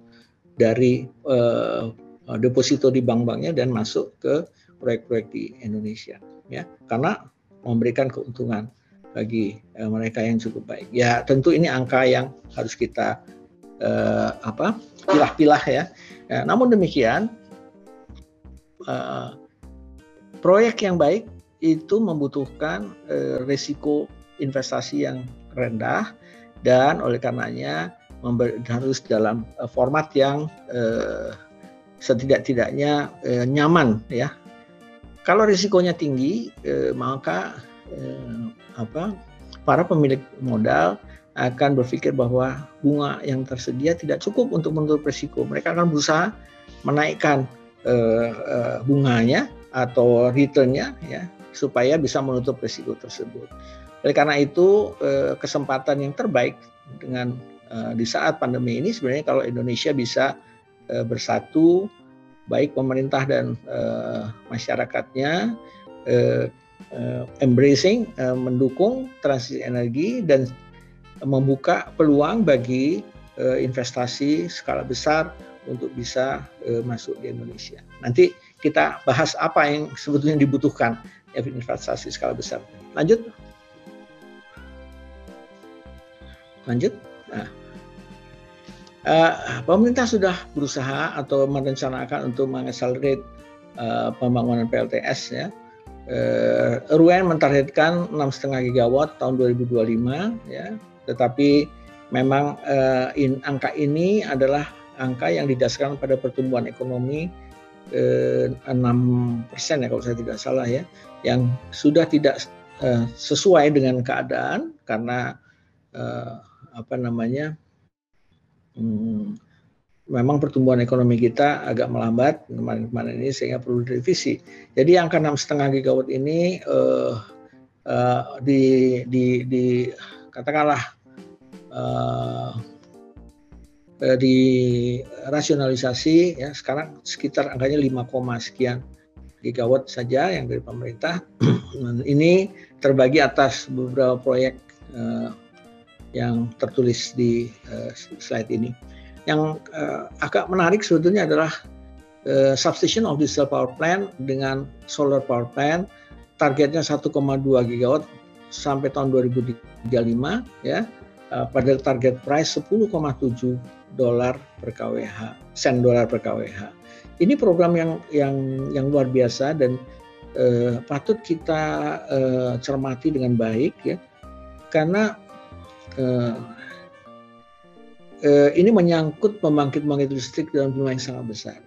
S3: dari uh, deposito di bank-banknya dan masuk ke proyek-proyek di Indonesia ya karena memberikan keuntungan bagi uh, mereka yang cukup baik ya tentu ini angka yang harus kita uh, apa pilah-pilah ya. ya. Namun demikian proyek yang baik itu membutuhkan uh, risiko investasi yang rendah dan oleh karenanya harus dalam uh, format yang uh, setidak-tidaknya uh, nyaman ya. Kalau risikonya tinggi maka apa para pemilik modal akan berpikir bahwa bunga yang tersedia tidak cukup untuk menutup risiko. Mereka akan berusaha menaikkan bunganya atau returnnya ya supaya bisa menutup risiko tersebut. Oleh karena itu uh, kesempatan yang terbaik dengan uh, di saat pandemi ini sebenarnya kalau Indonesia bisa uh, bersatu baik pemerintah dan masyarakatnya embracing mendukung transisi energi dan membuka peluang bagi investasi skala besar untuk bisa masuk di Indonesia. Nanti kita bahas apa yang sebetulnya dibutuhkan investasi skala besar. Lanjut. Lanjut. Nah, uh, pemerintah sudah berusaha atau merencanakan untuk mengakselerate uh, pembangunan PLTS ya. Uh, RUN mentargetkan 6,5 gigawatt tahun 2025 ya tetapi memang uh, in, angka ini adalah angka yang didasarkan pada pertumbuhan ekonomi eh, 6 persen ya kalau saya tidak salah ya, yang sudah tidak eh, sesuai dengan keadaan karena eh, apa namanya hmm, memang pertumbuhan ekonomi kita agak melambat kemarin-kemarin ini sehingga perlu direvisi. Jadi angka enam setengah gigawatt ini eh, eh, di, di, di katakanlah uh, di rasionalisasi ya sekarang sekitar angkanya 5, sekian gigawatt saja yang dari pemerintah (clears throat) ini terbagi atas beberapa proyek uh, yang tertulis di uh, slide ini. Yang uh, agak menarik sebetulnya adalah uh, substation of diesel power plant dengan solar power plant targetnya 1,2 gigawatt sampai tahun 2035 ya pada target price 10,7 dolar per kWh, sen dolar per kWh. Ini program yang yang yang luar biasa dan uh, patut kita uh, cermati dengan baik ya, karena uh, uh, ini menyangkut pembangkit-pembangkit listrik dalam jumlah yang sangat besar.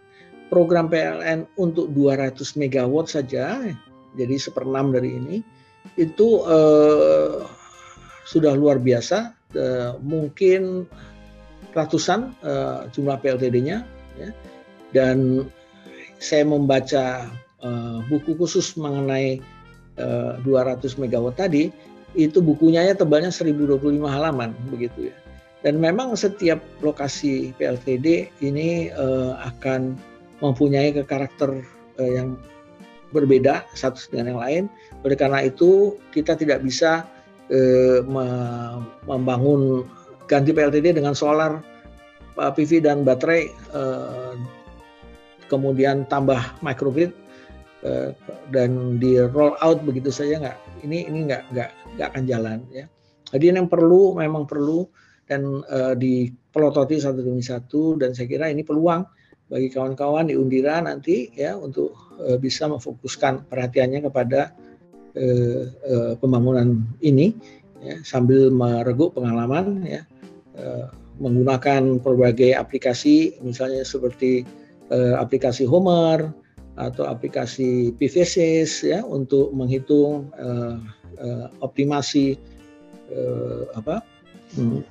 S3: Program PLN untuk 200 megawatt saja, jadi seperenam dari ini, itu uh, sudah luar biasa, uh, mungkin ratusan uh, jumlah PLTD-nya, ya. Dan saya membaca uh, buku khusus mengenai uh, 200 megawatt tadi, itu bukunya ya tebalnya 1025 halaman begitu ya. Dan memang setiap lokasi PLTD ini uh, akan mempunyai karakter uh, yang berbeda satu dengan yang lain. Oleh karena itu kita tidak bisa eh, membangun ganti PLTD dengan solar, PV dan baterai, kemudian tambah microgrid eh, dan di roll out begitu saja nggak. Ini ini nggak nggak nggak akan jalan ya. Jadi yang perlu memang perlu dan uh, dipelototi satu demi satu dan saya kira ini peluang bagi kawan-kawan di Undira nanti ya untuk uh, bisa memfokuskan perhatiannya kepada eh, eh, pembangunan ini ya, sambil mereguk pengalaman ya eh, menggunakan berbagai aplikasi misalnya seperti eh, aplikasi Homer atau aplikasi PVSys ya untuk menghitung eh, eh, optimasi eh, apa hmm,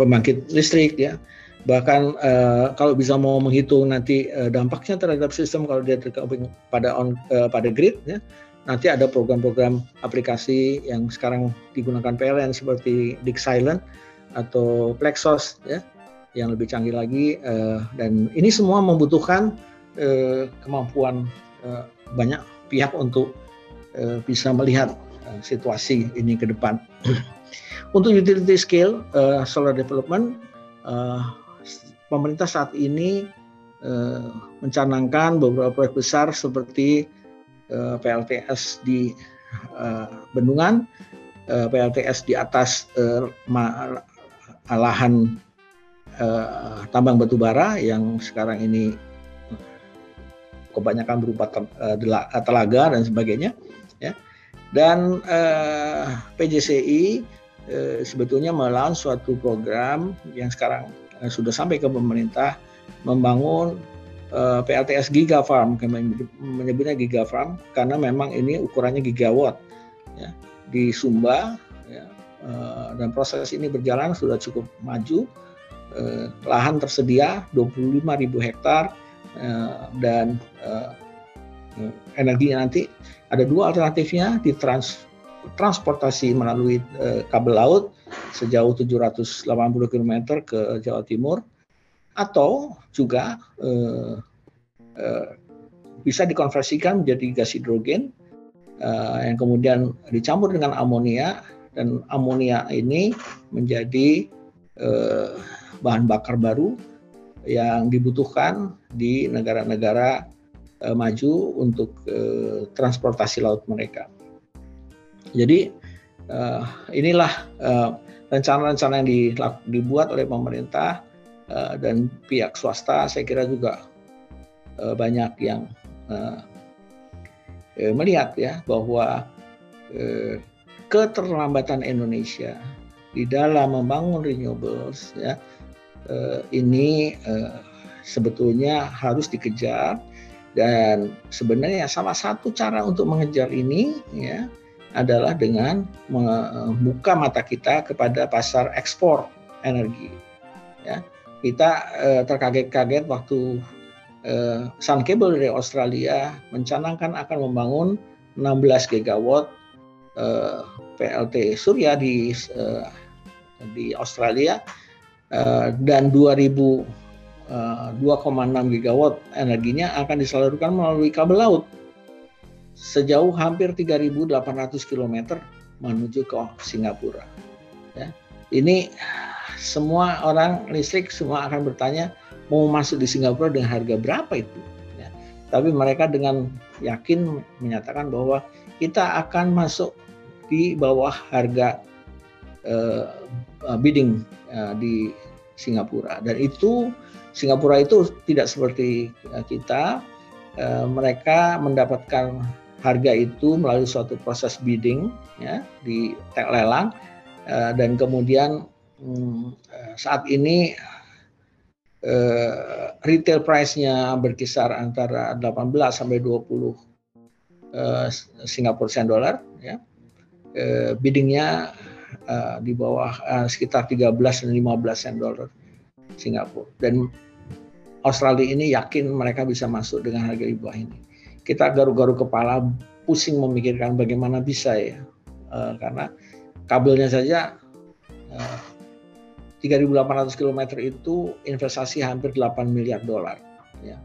S3: pembangkit listrik ya. Bahkan uh, kalau bisa mau menghitung nanti uh, dampaknya terhadap sistem kalau dia tergabung pada on uh, pada grid ya nanti ada program-program aplikasi yang sekarang digunakan PLN seperti Dick Silent atau Plexos ya yang lebih canggih lagi uh, dan ini semua membutuhkan uh, kemampuan uh, banyak pihak untuk uh, bisa melihat uh, situasi ini ke depan. (clears throat) untuk utility scale uh, solar development uh, pemerintah saat ini mencanangkan beberapa proyek besar seperti PLTS di bendungan, PLTS di atas uh, lahan uh, tambang batu bara yang sekarang ini kebanyakan berupa telaga dan sebagainya ya dan uh, PJCI uh, sebetulnya melawan suatu program yang sekarang uh, sudah sampai ke pemerintah membangun uh, PLTS Gigafarm, menyebutnya Gigafarm karena memang ini ukurannya gigawatt ya, di Sumba ya, uh, dan proses ini berjalan sudah cukup maju. Uh, lahan tersedia 25.000 hektar uh, dan uh, energinya nanti ada dua alternatifnya di trans transportasi melalui uh, kabel laut sejauh 780 km ke Jawa Timur atau juga eh, eh, bisa dikonversikan menjadi gas hidrogen eh, yang kemudian dicampur dengan amonia dan amonia ini menjadi eh, bahan bakar baru yang dibutuhkan di negara-negara eh, maju untuk eh, transportasi laut mereka. Jadi eh, inilah rencana-rencana yang dibuat oleh pemerintah dan pihak swasta saya kira juga uh, banyak yang uh, uh, melihat ya bahwa uh, keterlambatan Indonesia di dalam membangun renewables ya uh, ini uh, sebetulnya harus dikejar. Dan sebenarnya salah satu cara untuk mengejar ini ya adalah dengan membuka mata kita kepada pasar ekspor energi. Ya kita uh, terkaget-kaget waktu uh, Sun Cable dari Australia mencanangkan akan membangun 16 gigawatt uh, PLT surya di uh, di Australia uh, dan 2000 uh, 2,6 gigawatt energinya akan disalurkan melalui kabel laut sejauh hampir 3.800 km menuju ke Singapura. Ya. Ini semua orang listrik semua akan bertanya mau masuk di Singapura dengan harga berapa itu. Ya. Tapi mereka dengan yakin menyatakan bahwa kita akan masuk di bawah harga uh, bidding uh, di Singapura dan itu Singapura itu tidak seperti kita uh, mereka mendapatkan harga itu melalui suatu proses bidding ya di lelang uh, dan kemudian eh, saat ini uh, retail price-nya berkisar antara 18 sampai 20 uh, Singapura sen dolar ya. Uh, biddingnya uh, di bawah uh, sekitar 13 dan 15 sen dolar Singapura dan Australia ini yakin mereka bisa masuk dengan harga di bawah ini. Kita garuk-garuk kepala pusing memikirkan bagaimana bisa ya uh, karena kabelnya saja uh, 3.800 km itu investasi hampir 8 miliar dolar. Ya.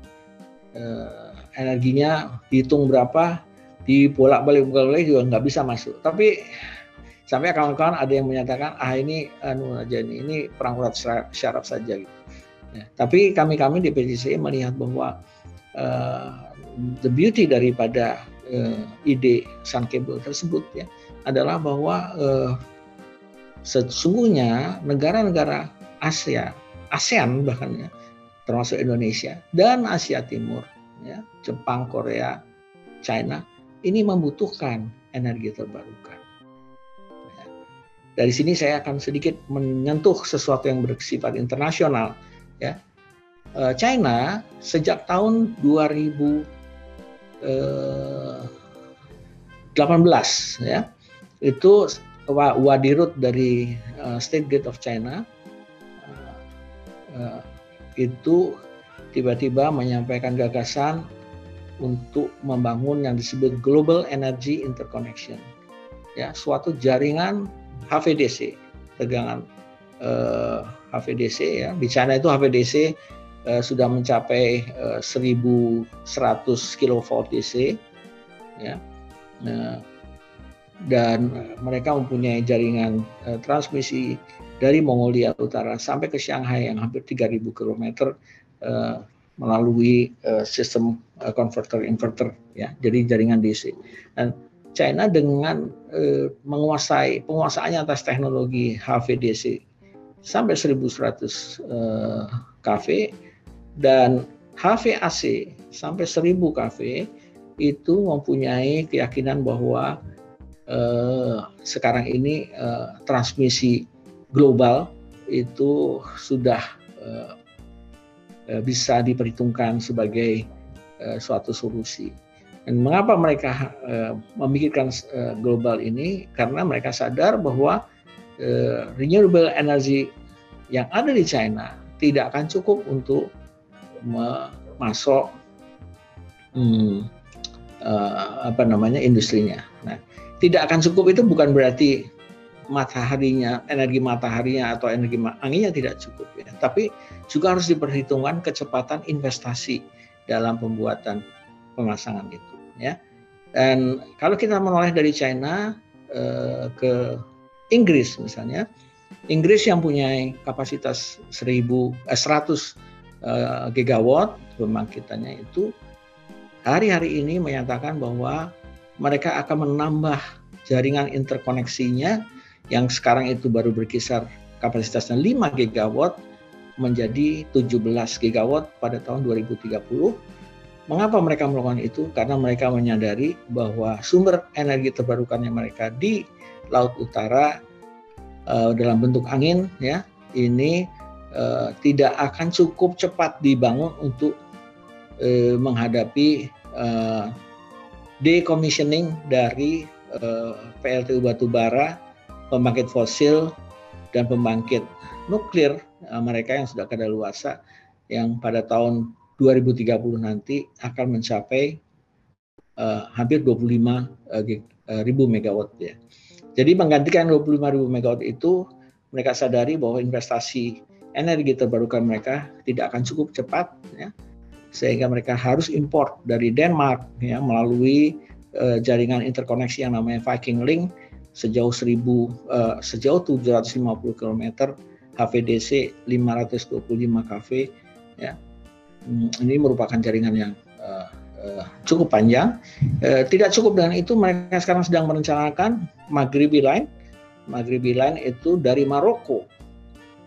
S3: Eh, energinya dihitung berapa, dibolak-balik bolak juga nggak bisa masuk. Tapi sampai kawan-kawan ada yang menyatakan ah ini anu aja ini, ini perang urat syarat saja gitu. Ya. Tapi kami-kami di PCC melihat bahwa uh, the beauty daripada uh, ide Sun Cable tersebut ya adalah bahwa uh, sesungguhnya negara-negara Asia, ASEAN bahkan ya, termasuk Indonesia dan Asia Timur, ya, Jepang, Korea, China, ini membutuhkan energi terbarukan. Dari sini saya akan sedikit menyentuh sesuatu yang bersifat internasional. Ya, eh, China sejak tahun 2018 eh, ya itu Wadirut dari uh, State Gate of China itu tiba-tiba menyampaikan gagasan untuk membangun yang disebut Global Energy Interconnection, ya suatu jaringan HVDC, tegangan uh, HVDC ya. Di China itu HVDC uh, sudah mencapai uh, 1100 kV DC, ya. Nah, dan mereka mempunyai jaringan uh, transmisi dari Mongolia Utara sampai ke Shanghai yang hampir 3000 km uh, melalui uh, sistem uh, converter inverter ya. Jadi jaringan DC dan China dengan uh, menguasai penguasaannya atas teknologi HVDC sampai 1100 uh, kV dan HVAC sampai 1000 kV itu mempunyai keyakinan bahwa uh, sekarang ini uh, transmisi global itu sudah uh, bisa diperhitungkan sebagai uh, suatu solusi. Dan mengapa mereka uh, memikirkan uh, global ini? Karena mereka sadar bahwa uh, renewable energy yang ada di China tidak akan cukup untuk masuk hmm, uh, apa namanya industrinya. Nah, tidak akan cukup itu bukan berarti mataharinya, energi mataharinya atau energi anginnya tidak cukup ya. Tapi juga harus diperhitungkan kecepatan investasi dalam pembuatan pemasangan itu ya. Dan kalau kita menoleh dari China eh, ke Inggris misalnya, Inggris yang punya kapasitas 1000 eh, 100 eh, gigawatt pembangkitannya itu hari-hari ini menyatakan bahwa mereka akan menambah jaringan interkoneksinya yang sekarang itu baru berkisar kapasitasnya 5 gigawatt menjadi 17 gigawatt pada tahun 2030 Mengapa mereka melakukan itu? Karena mereka menyadari bahwa sumber energi terbarukannya mereka di Laut Utara uh, dalam bentuk angin ya ini uh, tidak akan cukup cepat dibangun untuk uh, menghadapi uh, decommissioning dari uh, PLTU batubara, pembangkit fosil dan pembangkit nuklir uh, mereka yang sudah kadaluarsa yang pada tahun 2030 nanti akan mencapai uh, hampir 25 uh, eh, ribu megawatt ya. Jadi menggantikan 25 ribu megawatt itu mereka sadari bahwa investasi energi terbarukan mereka tidak akan cukup cepat ya sehingga mereka harus import dari Denmark ya melalui uh, jaringan interkoneksi yang namanya Viking Link sejauh 1000 uh, sejauh 750 km HVDC 525 kV ya ini merupakan jaringan yang uh, uh, cukup panjang. Uh, tidak cukup dengan itu, mereka sekarang sedang merencanakan Maghribi Line. Maghribi Line itu dari Maroko.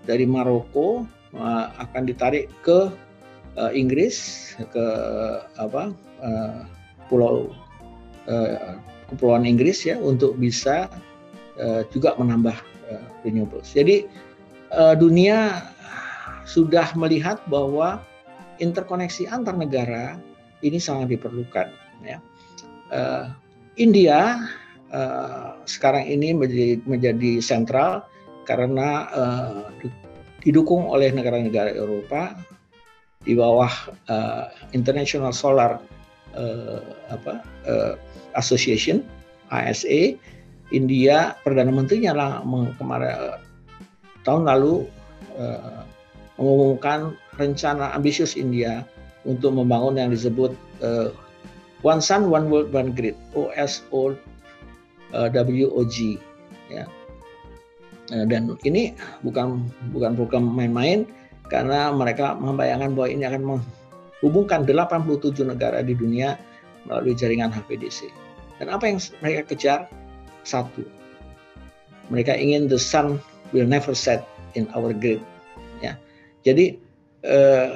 S3: Dari Maroko uh, akan ditarik ke uh, Inggris, ke apa uh, pulau uh, kepulauan Inggris ya untuk bisa uh, juga menambah uh, renewables. Jadi uh, dunia sudah melihat bahwa interkoneksi antar negara ini sangat diperlukan. Ya. Uh, India uh, sekarang ini menjadi, menjadi sentral karena uh, didukung oleh negara-negara Eropa di bawah uh, International Solar uh, apa, uh, Association (ISA). India perdana menterinya lah kemarin tahun lalu uh, mengumumkan rencana ambisius India untuk membangun yang disebut uh, One Sun One World One Grid OSO uh, WOG ya. Uh, dan ini bukan bukan program main-main karena mereka membayangkan bahwa ini akan menghubungkan 87 negara di dunia melalui jaringan HVDC. Dan apa yang mereka kejar? Satu, mereka ingin the sun will never set in our grid. Jadi eh,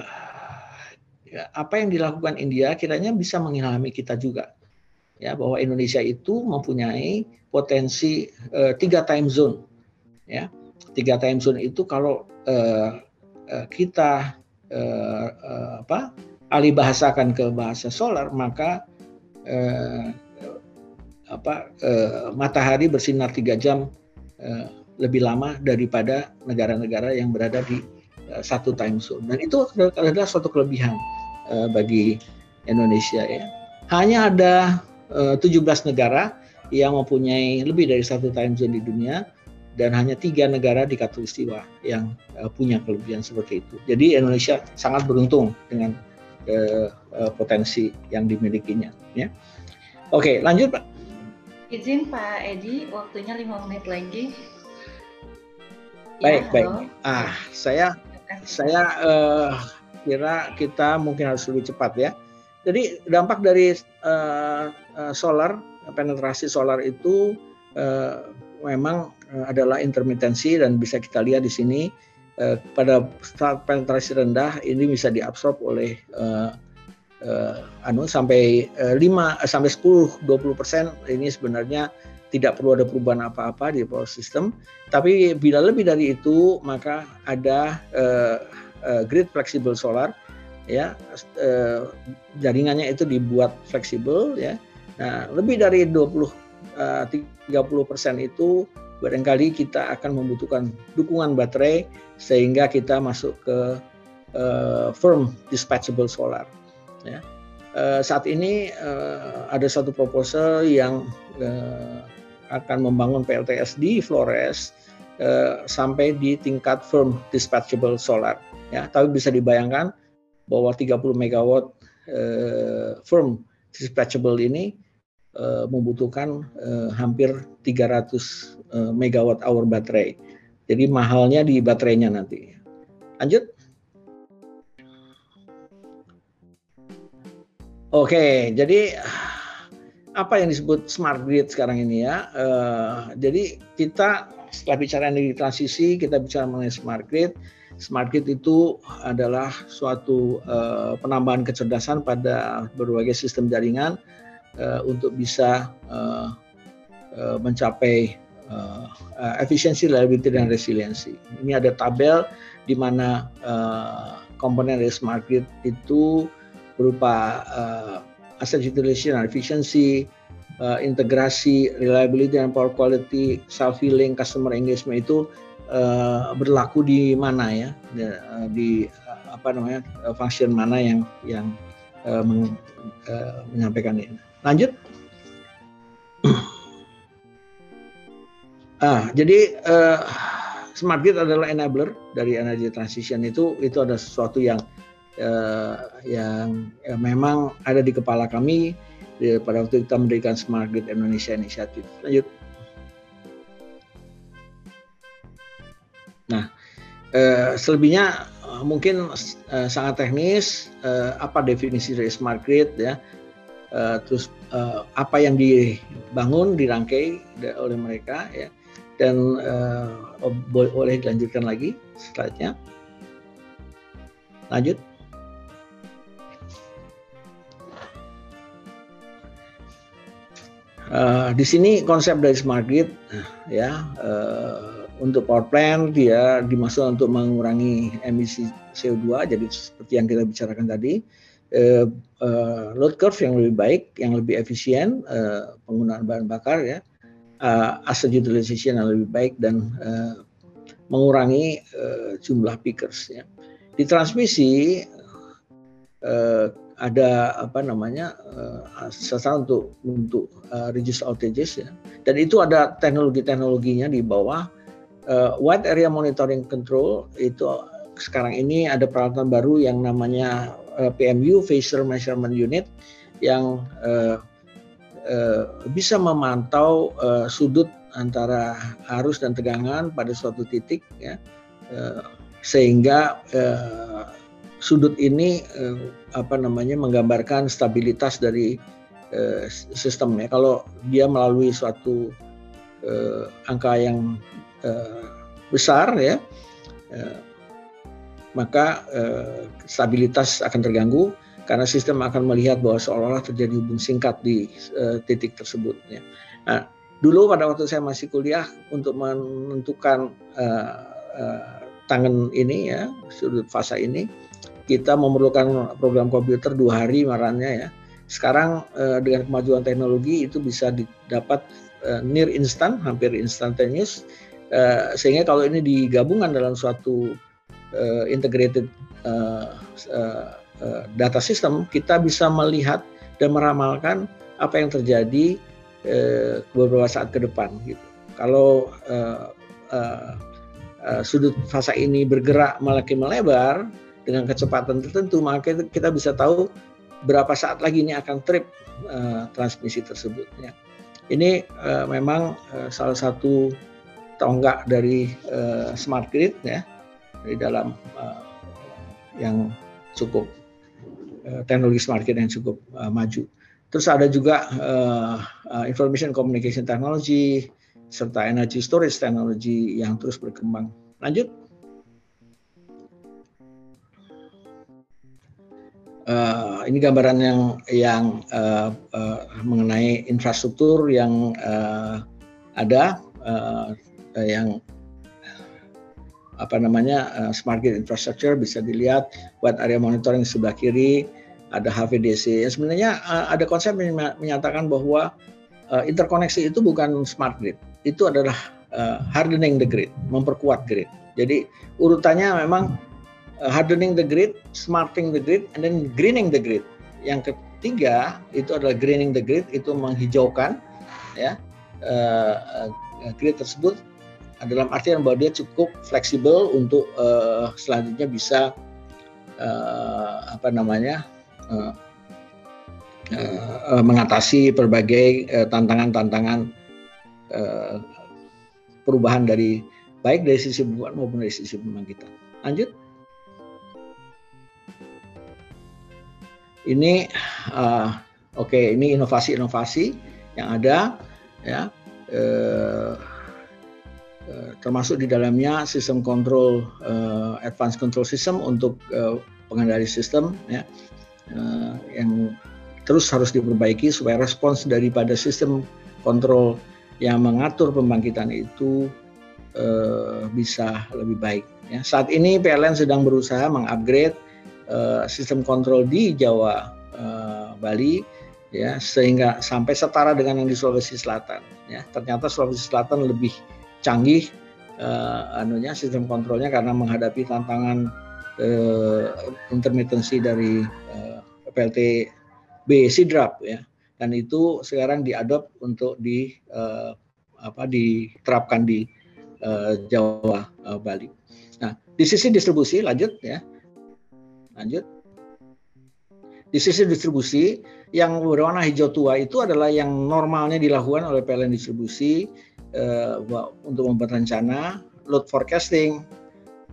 S3: ya, apa yang dilakukan India kiranya bisa mengilhami kita juga. Ya bahwa Indonesia itu mempunyai potensi eh, tiga time zone. Ya tiga time zone itu kalau eh, eh, kita eh, eh, apa alih bahasakan ke bahasa solar maka eh, apa eh, matahari bersinar tiga jam eh, lebih lama daripada negara-negara yang berada di satu time zone dan itu adalah suatu kelebihan uh, bagi Indonesia ya. Hanya ada uh, 17 negara yang mempunyai lebih dari satu time zone di dunia dan hanya tiga negara di Katulistiwa yang uh, punya kelebihan seperti itu. Jadi Indonesia sangat beruntung dengan uh, uh, potensi yang dimilikinya. Ya. Oke, lanjut Pak.
S2: Izin Pak Edi, waktunya lima menit lagi.
S3: Baik, ya, baik. Ah, saya saya uh, kira kita mungkin harus lebih cepat ya. Jadi dampak dari uh, solar penetrasi solar itu uh, memang adalah intermitensi dan bisa kita lihat di sini uh, pada saat penetrasi rendah ini bisa diabsorb oleh uh, uh, anu sampai uh, 5 sampai 10 20 persen ini sebenarnya tidak perlu ada perubahan apa-apa di power system. Tapi bila lebih dari itu maka ada uh, uh, grid flexible solar ya uh, jaringannya itu dibuat fleksibel ya. Nah, lebih dari 20 uh, 30 persen itu barangkali kita akan membutuhkan dukungan baterai sehingga kita masuk ke uh, firm dispatchable solar. Ya. Uh, saat ini uh, ada satu proposal yang uh, akan membangun PLTS di Flores uh, sampai di tingkat firm dispatchable solar. Ya, tapi bisa dibayangkan bahwa 30 megawatt uh, firm dispatchable ini uh, membutuhkan uh, hampir 300 uh, megawatt hour baterai. Jadi mahalnya di baterainya nanti. Lanjut. Oke, jadi apa yang disebut smart grid sekarang ini ya? Uh, jadi kita setelah bicara energi transisi, kita bicara mengenai smart grid. Smart grid itu adalah suatu uh, penambahan kecerdasan pada berbagai sistem jaringan uh, untuk bisa uh, uh, mencapai uh, efisiensi, reliability dan resiliensi. Ini ada tabel di mana uh, komponen dari smart grid itu berupa uh, asset utilization and efficiency, uh, integrasi, reliability dan power quality, self healing, customer engagement itu uh, berlaku di mana ya, di, uh, di uh, apa namanya uh, function mana yang yang uh, meng, uh, menyampaikan ini. Lanjut. (clears throat) ah, jadi uh, smart grid adalah enabler dari energy transition itu itu ada sesuatu yang uh, yang uh, memang ada di kepala kami di, pada waktu kita mendirikan Smart Grid Indonesia Initiative. Lanjut. Nah, uh, selebihnya mungkin uh, sangat teknis. Uh, apa definisi dari smart grid ya? uh, terus uh, apa yang dibangun dirangkai oleh mereka ya dan uh, boleh dilanjutkan lagi slide-nya lanjut uh, di sini konsep dari smart grid ya uh, untuk power plant dia dimaksud untuk mengurangi emisi CO2 jadi seperti yang kita bicarakan tadi uh, uh, load curve yang lebih baik, yang lebih efisien uh, penggunaan bahan bakar ya, uh, asset utilization yang lebih baik dan uh, mengurangi uh, jumlah pickers ya. Di transmisi uh, ada apa namanya uh, sasaran untuk untuk uh, reduce outages ya. Dan itu ada teknologi-teknologinya di bawah uh, wide area monitoring control itu sekarang ini ada peralatan baru yang namanya eh, PMU Facial Measurement Unit yang bisa memantau sudut antara arus dan tegangan pada suatu titik ya sehingga sudut ini uh, apa namanya menggambarkan stabilitas dari uh, sistemnya kalau dia melalui suatu uh, angka yang uh, besar ya uh, maka eh, stabilitas akan terganggu karena sistem akan melihat bahwa seolah-olah terjadi hubung singkat di eh, titik tersebut. Ya. Nah, dulu pada waktu saya masih kuliah untuk menentukan eh, eh, tangan ini ya sudut fasa ini kita memerlukan program komputer dua hari marahnya ya. Sekarang eh, dengan kemajuan teknologi itu bisa didapat eh, near instant, hampir instantaneous. Eh, sehingga kalau ini digabungkan dalam suatu uh, integrated uh, uh, uh, data system, kita bisa melihat dan meramalkan apa yang terjadi uh, beberapa saat ke depan. Gitu. Kalau uh, uh, uh, sudut fasa ini bergerak makin melebar dengan kecepatan tertentu, maka kita bisa tahu berapa saat lagi ini akan trip uh, transmisi tersebut. Ya. Ini uh, memang uh, salah satu tonggak dari uh, smart grid ya di dalam uh, yang cukup uh, teknologi smart grid yang cukup uh, maju. Terus ada juga information communication technology serta energy storage technology yang terus berkembang. Lanjut. Uh, ini gambaran yang yang uh, uh, mengenai infrastruktur yang uh, ada uh, yang apa namanya uh, smart grid infrastructure bisa dilihat buat area monitoring sebelah kiri ada HVDC. Ya, sebenarnya uh, ada konsep yang menyatakan bahwa uh, interkoneksi itu bukan smart grid, itu adalah uh, hardening the grid, memperkuat grid. Jadi urutannya memang hardening the grid, smarting the grid, and then greening the grid. Yang ketiga itu adalah greening the grid, itu menghijaukan ya uh, grid tersebut dalam artian bahwa dia cukup fleksibel untuk uh, selanjutnya bisa uh, apa namanya uh, uh, mengatasi berbagai tantangan-tantangan uh, perubahan dari baik dari sisi pembuat maupun dari sisi pembangkitan. Lanjut. Ini uh, oke, okay, ini inovasi-inovasi yang ada ya. Uh, termasuk di dalamnya sistem kontrol uh, advanced control system untuk uh, pengendali sistem ya uh, yang terus harus diperbaiki supaya respons daripada sistem kontrol yang mengatur pembangkitan itu uh, bisa lebih baik. Ya. Saat ini PLN sedang berusaha mengupgrade uh, sistem kontrol di Jawa uh, Bali ya sehingga sampai setara dengan yang di Sulawesi Selatan. Ya. Ternyata Sulawesi Selatan lebih canggih uh, anunya sistem kontrolnya karena menghadapi tantangan uh, intermitensi dari uh, PLT B Sidrap ya dan itu sekarang diadop untuk di uh, apa diterapkan di uh, Jawa uh, Bali. Nah, di sisi distribusi lanjut ya. Lanjut. Di sisi distribusi yang berwarna hijau tua itu adalah yang normalnya dilakukan oleh PLN distribusi uh, untuk membuat rencana, load forecasting,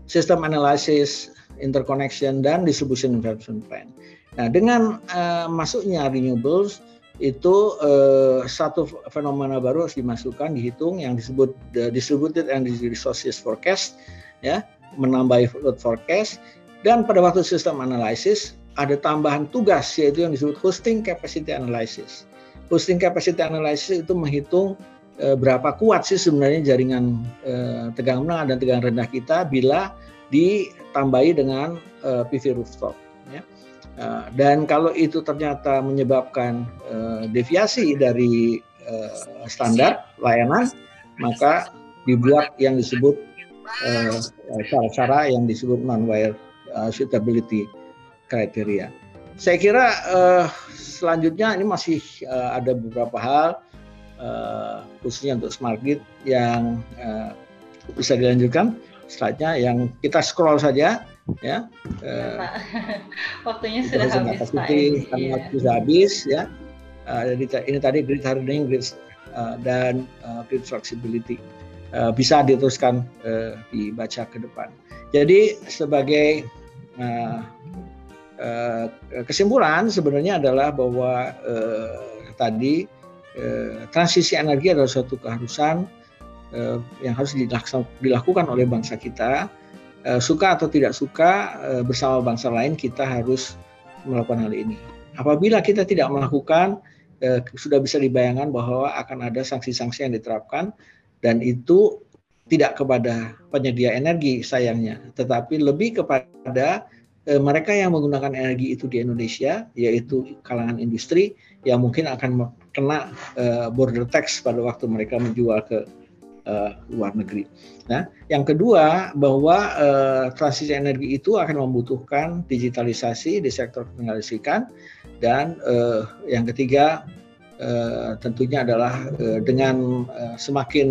S3: system analysis, interconnection dan distribution investment plan. Nah, dengan uh, masuknya renewables itu uh, satu fenomena baru harus dimasukkan dihitung yang disebut the distributed energy resources forecast ya menambah load forecast dan pada waktu sistem analysis ada tambahan tugas yaitu yang disebut hosting capacity analysis. Hosting capacity analysis itu menghitung uh, berapa kuat sih sebenarnya jaringan uh, tegangan menengah dan tegangan rendah kita bila ditambahi dengan uh, PV rooftop ya. Eh, dan kalau itu ternyata menyebabkan uh, deviasi dari uh, standar layanan, maka dibuat yang disebut cara-cara yang disebut non-wire uh, suitability criteria. Saya kira uh, selanjutnya ini masih uh, ada beberapa hal uh, khususnya untuk smart grid yang uh, bisa dilanjutkan. Selanjutnya yang kita scroll saja ya.
S2: Uh, (laughs) Waktunya sudah habis Pak.
S3: Waktu sudah habis ya. Uh, ini tadi grid hardening, grid uh, dan uh, grid flexibility uh, bisa diteruskan uh, dibaca ke depan. Jadi sebagai uh, kesimpulan sebenarnya adalah bahwa uh, tadi uh, transisi energi adalah suatu keharusan uh, yang harus dilakukan oleh bangsa kita Eh, suka atau tidak suka eh, bersama bangsa lain kita harus melakukan hal ini. Apabila kita tidak melakukan, eh, sudah bisa dibayangkan bahwa akan ada sanksi-sanksi yang diterapkan dan itu tidak kepada penyedia energi sayangnya, tetapi lebih kepada mereka yang menggunakan energi itu di Indonesia, yaitu kalangan industri yang mungkin akan kena border tax pada waktu mereka menjual ke uh, luar negeri. Nah, yang kedua bahwa uh, transisi energi itu akan membutuhkan digitalisasi di sektor pengelisikan dan uh, yang ketiga uh, tentunya adalah uh, dengan uh, semakin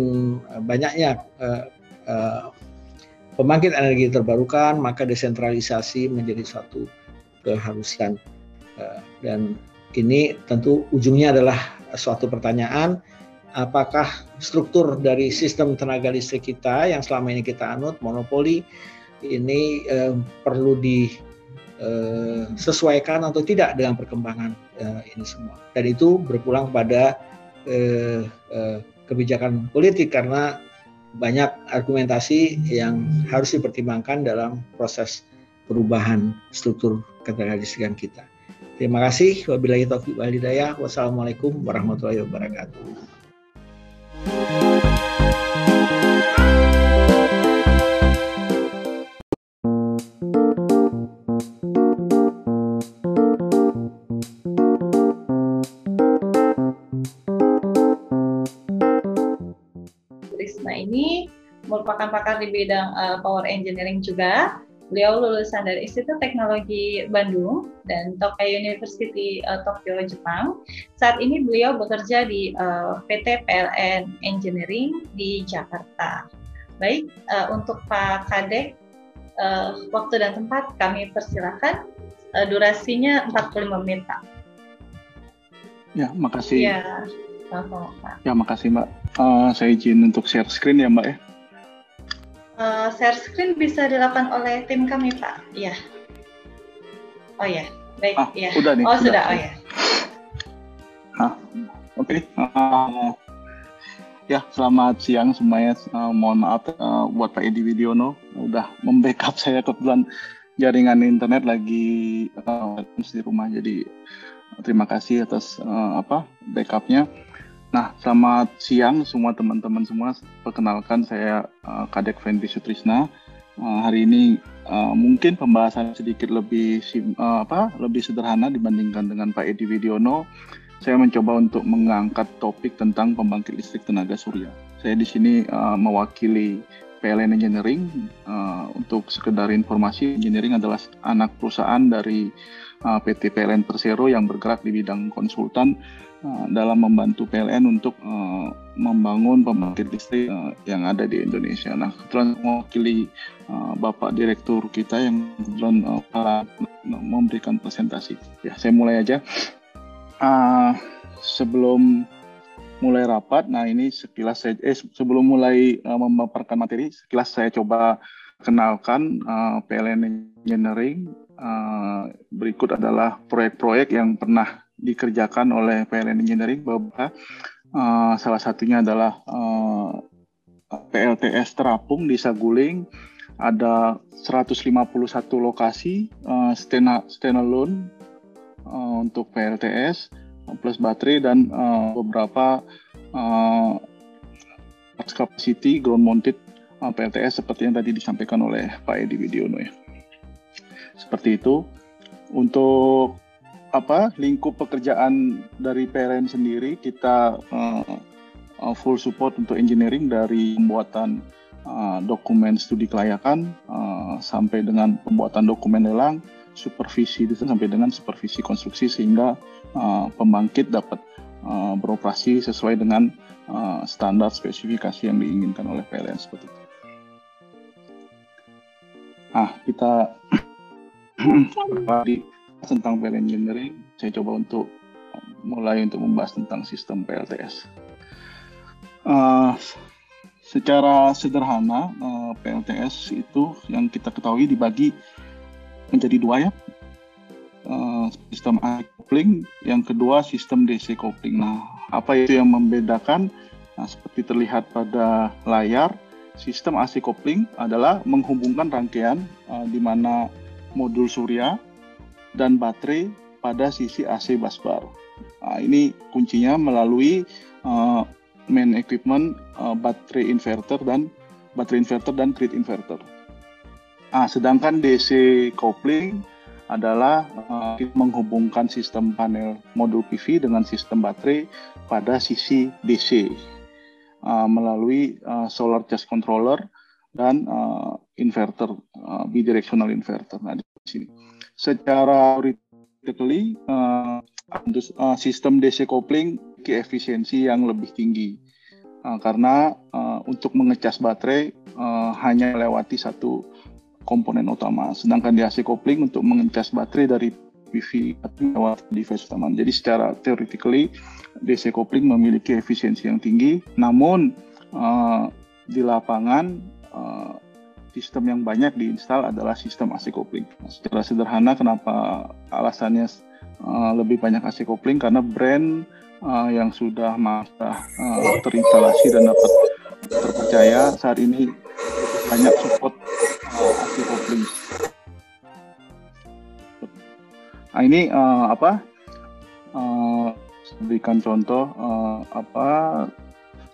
S3: banyaknya uh, uh, pembangkit energi terbarukan maka desentralisasi menjadi satu keharusan. Uh, dan ini tentu ujungnya adalah suatu pertanyaan apakah struktur dari sistem tenaga listrik kita yang selama ini kita anut monopoli ini eh, perlu disesuaikan eh, atau tidak dengan perkembangan eh, ini semua. Dan itu berpulang pada eh, eh, kebijakan politik karena banyak argumentasi yang harus dipertimbangkan dalam proses perubahan struktur ketenagalistrikan kita. Terima kasih. Wabillahi taufiq. Wassalamualaikum warahmatullahi wabarakatuh.
S2: Merupakan pakar di bidang uh, power engineering juga. Beliau lulusan dari Institut Teknologi Bandung dan Tokai University uh, Tokyo, Jepang. Saat ini beliau bekerja di uh, PT PLN Engineering di Jakarta. Baik, uh, untuk Pak Kadek, uh, waktu dan tempat kami persilahkan. Uh, durasinya 45 menit, Pak.
S4: Ya, makasih.
S2: Ya, sama Pak.
S4: Ya, makasih, Mbak. Uh, saya izin untuk share screen ya Mbak ya.
S2: Uh, share screen bisa dilakukan oleh tim kami Pak. Iya. Oh ya, baik.
S4: Ah,
S2: ya.
S4: Udah nih.
S2: Oh sudah, oh ya.
S4: Oke. Okay. Uh, ya, selamat siang semuanya. Uh, mohon maaf uh, buat Pak Edi Widiono udah membackup (laughs) saya kebetulan jaringan internet lagi uh, di rumah jadi terima kasih atas uh, apa backupnya. Nah, selamat siang semua teman-teman semua. Perkenalkan saya uh, Kadek Fendi Sutrisna. Uh, hari ini uh, mungkin pembahasan sedikit lebih uh, apa lebih sederhana dibandingkan dengan Pak Edi Widiono. Saya mencoba untuk mengangkat topik tentang pembangkit listrik tenaga surya. Saya di sini uh, mewakili PLN Engineering. Uh, untuk sekedar informasi, Engineering adalah anak perusahaan dari uh, PT PLN Persero yang bergerak di bidang konsultan dalam membantu PLN untuk uh, membangun pembangkit listrik uh, yang ada di Indonesia. Nah, kebetulan mewakili Bapak Direktur kita yang kebetulan uh, memberikan presentasi. Ya, saya mulai aja. Uh, sebelum mulai rapat, nah ini sekilas saya, eh sebelum mulai uh, memaparkan materi, sekilas saya coba kenalkan uh, PLN Engineering. Uh, berikut adalah proyek-proyek yang pernah dikerjakan oleh PLN Engineering bahwa uh, salah satunya adalah uh, eh, PLTS Terapung di Saguling ada 151 lokasi uh, standalone uh, untuk PLTS plus baterai dan uh, beberapa uh, capacity ground mounted uh, PLTS seperti yang tadi disampaikan oleh Pak Edi Widiono ya. Seperti itu. Untuk apa lingkup pekerjaan dari PLN sendiri kita uh, full support untuk engineering dari pembuatan uh, dokumen studi kelayakan uh, sampai dengan pembuatan dokumen lelang, supervisi sampai dengan supervisi konstruksi sehingga uh, pembangkit dapat uh, beroperasi sesuai dengan uh, standar spesifikasi yang diinginkan oleh PLN seperti itu. Ah, kita (clears throat) di tentang PLN Engineering, saya coba untuk mulai untuk membahas tentang sistem PLTS. Uh, secara sederhana, uh, PLTS itu yang kita ketahui dibagi menjadi dua ya, uh, sistem AC coupling, yang kedua sistem DC coupling. Nah, apa itu yang membedakan? Nah, seperti terlihat pada layar, sistem AC coupling adalah menghubungkan rangkaian uh, di mana modul surya dan baterai pada sisi AC busbar. Nah, ini kuncinya melalui uh, main equipment uh, baterai inverter dan baterai inverter dan grid inverter. Nah, sedangkan DC coupling adalah uh, menghubungkan sistem panel modul PV dengan sistem baterai pada sisi DC uh, melalui uh, solar charge controller dan uh, inverter uh, bidirectional inverter. Nah di sini secara theoretically uh, uh, sistem DC coupling ke efisiensi yang lebih tinggi. Uh, karena uh, untuk mengecas baterai uh, hanya melewati satu komponen utama. Sedangkan di AC coupling untuk mengecas baterai dari PV lewat device utama. Jadi secara theoretically DC coupling memiliki efisiensi yang tinggi, namun uh, di lapangan uh, sistem yang banyak diinstal adalah sistem AC coupling. Secara sederhana kenapa alasannya uh, lebih banyak AC coupling karena brand uh, yang sudah masa uh, terinstalasi dan dapat terpercaya saat ini banyak support uh, AC coupling. Nah, ini uh, apa? Uh, berikan contoh uh, apa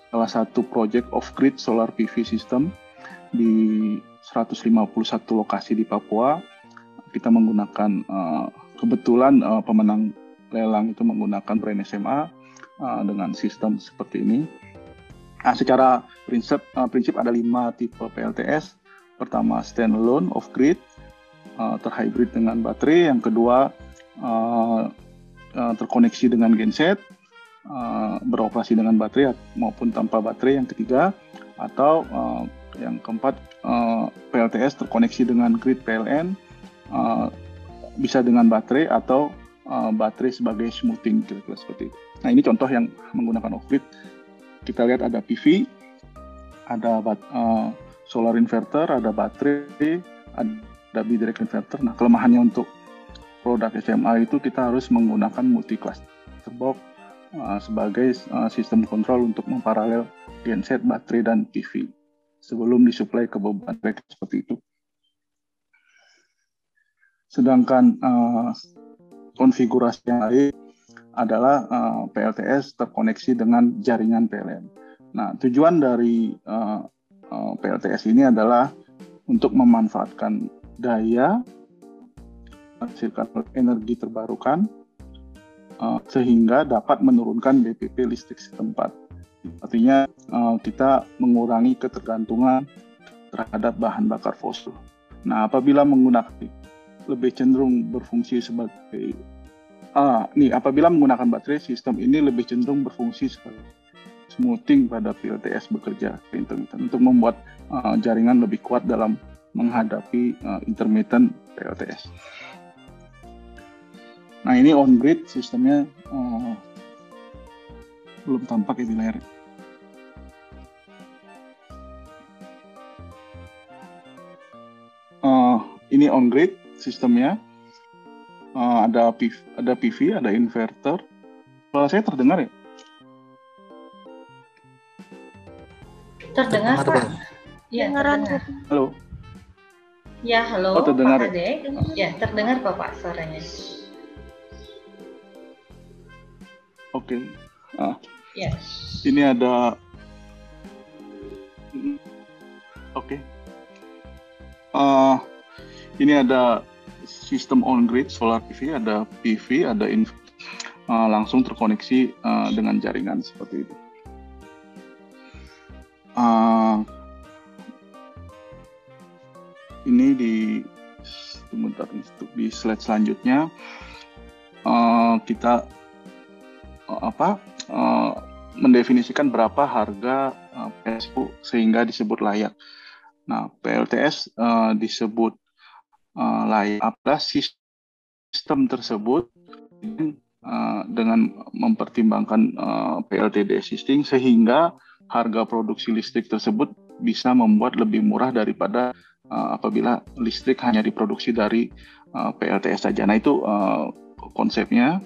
S4: salah satu project off grid solar PV system di 151 lokasi di Papua. Kita menggunakan uh, kebetulan uh, pemenang lelang itu menggunakan brand SMA uh, dengan sistem seperti ini. Nah, secara prinsip prinsip ada lima tipe PLTS. Pertama standalone off grid, uh, terhybrid dengan baterai. Yang kedua terkoneksi dengan genset, beroperasi dengan baterai maupun tanpa baterai. Yang ketiga atau yang keempat uh, PLTS terkoneksi dengan grid PLN, uh, bisa dengan baterai atau uh, baterai sebagai smoothing kira-kira seperti itu. Nah ini contoh yang menggunakan off grid. Kita lihat ada PV, ada solar inverter, ada baterai, ada bidirect inverter. Nah, kelemahannya untuk produk SMA itu kita harus menggunakan multi cluster box sebagai sistem kontrol untuk memparalel genset, baterai, dan PV sebelum disuplai ke beban baterai seperti itu. Sedangkan uh, konfigurasi yang lain adalah uh, PLTS terkoneksi dengan jaringan PLN. Nah, tujuan dari uh, uh, PLTS ini adalah untuk memanfaatkan daya menghasilkan energi terbarukan uh, sehingga dapat menurunkan BPP listrik setempat. Artinya uh, kita mengurangi ketergantungan terhadap bahan bakar fosil. Nah, apabila menggunakan lebih cenderung berfungsi sebagai ah, nih apabila menggunakan baterai sistem ini lebih cenderung berfungsi sebagai smoothing pada PLTS bekerja intermittent untuk membuat uh, jaringan lebih kuat dalam menghadapi uh, intermittent PLTS. Nah ini on grid sistemnya uh, belum tampak ya di layar. Ini on grid sistemnya uh, ada PV, ada PV, ada inverter. Kalau saya terdengar ya?
S2: Terdengar, Pak. Iya, terdengar.
S4: Halo.
S2: Ya, halo.
S4: Oh, terdengar.
S2: Pak Ade. Ya, terdengar Pak, Pak suaranya.
S4: Oke. Okay. Ah.
S2: Ya.
S4: Ini ada Oke. Okay. Uh, ini ada sistem on grid solar PV, ada PV, ada in, uh, langsung terkoneksi uh, dengan jaringan seperti itu. Uh, ini di sebentar di slide selanjutnya uh, kita uh, apa uh, mendefinisikan berapa harga uh, PSU sehingga disebut layak. Nah, PLTS uh, disebut uh, layak apa sistem tersebut uh, dengan mempertimbangkan uh, PLTD existing sehingga harga produksi listrik tersebut bisa membuat lebih murah daripada uh, apabila listrik hanya diproduksi dari uh, PLTS saja. Nah itu uh, konsepnya.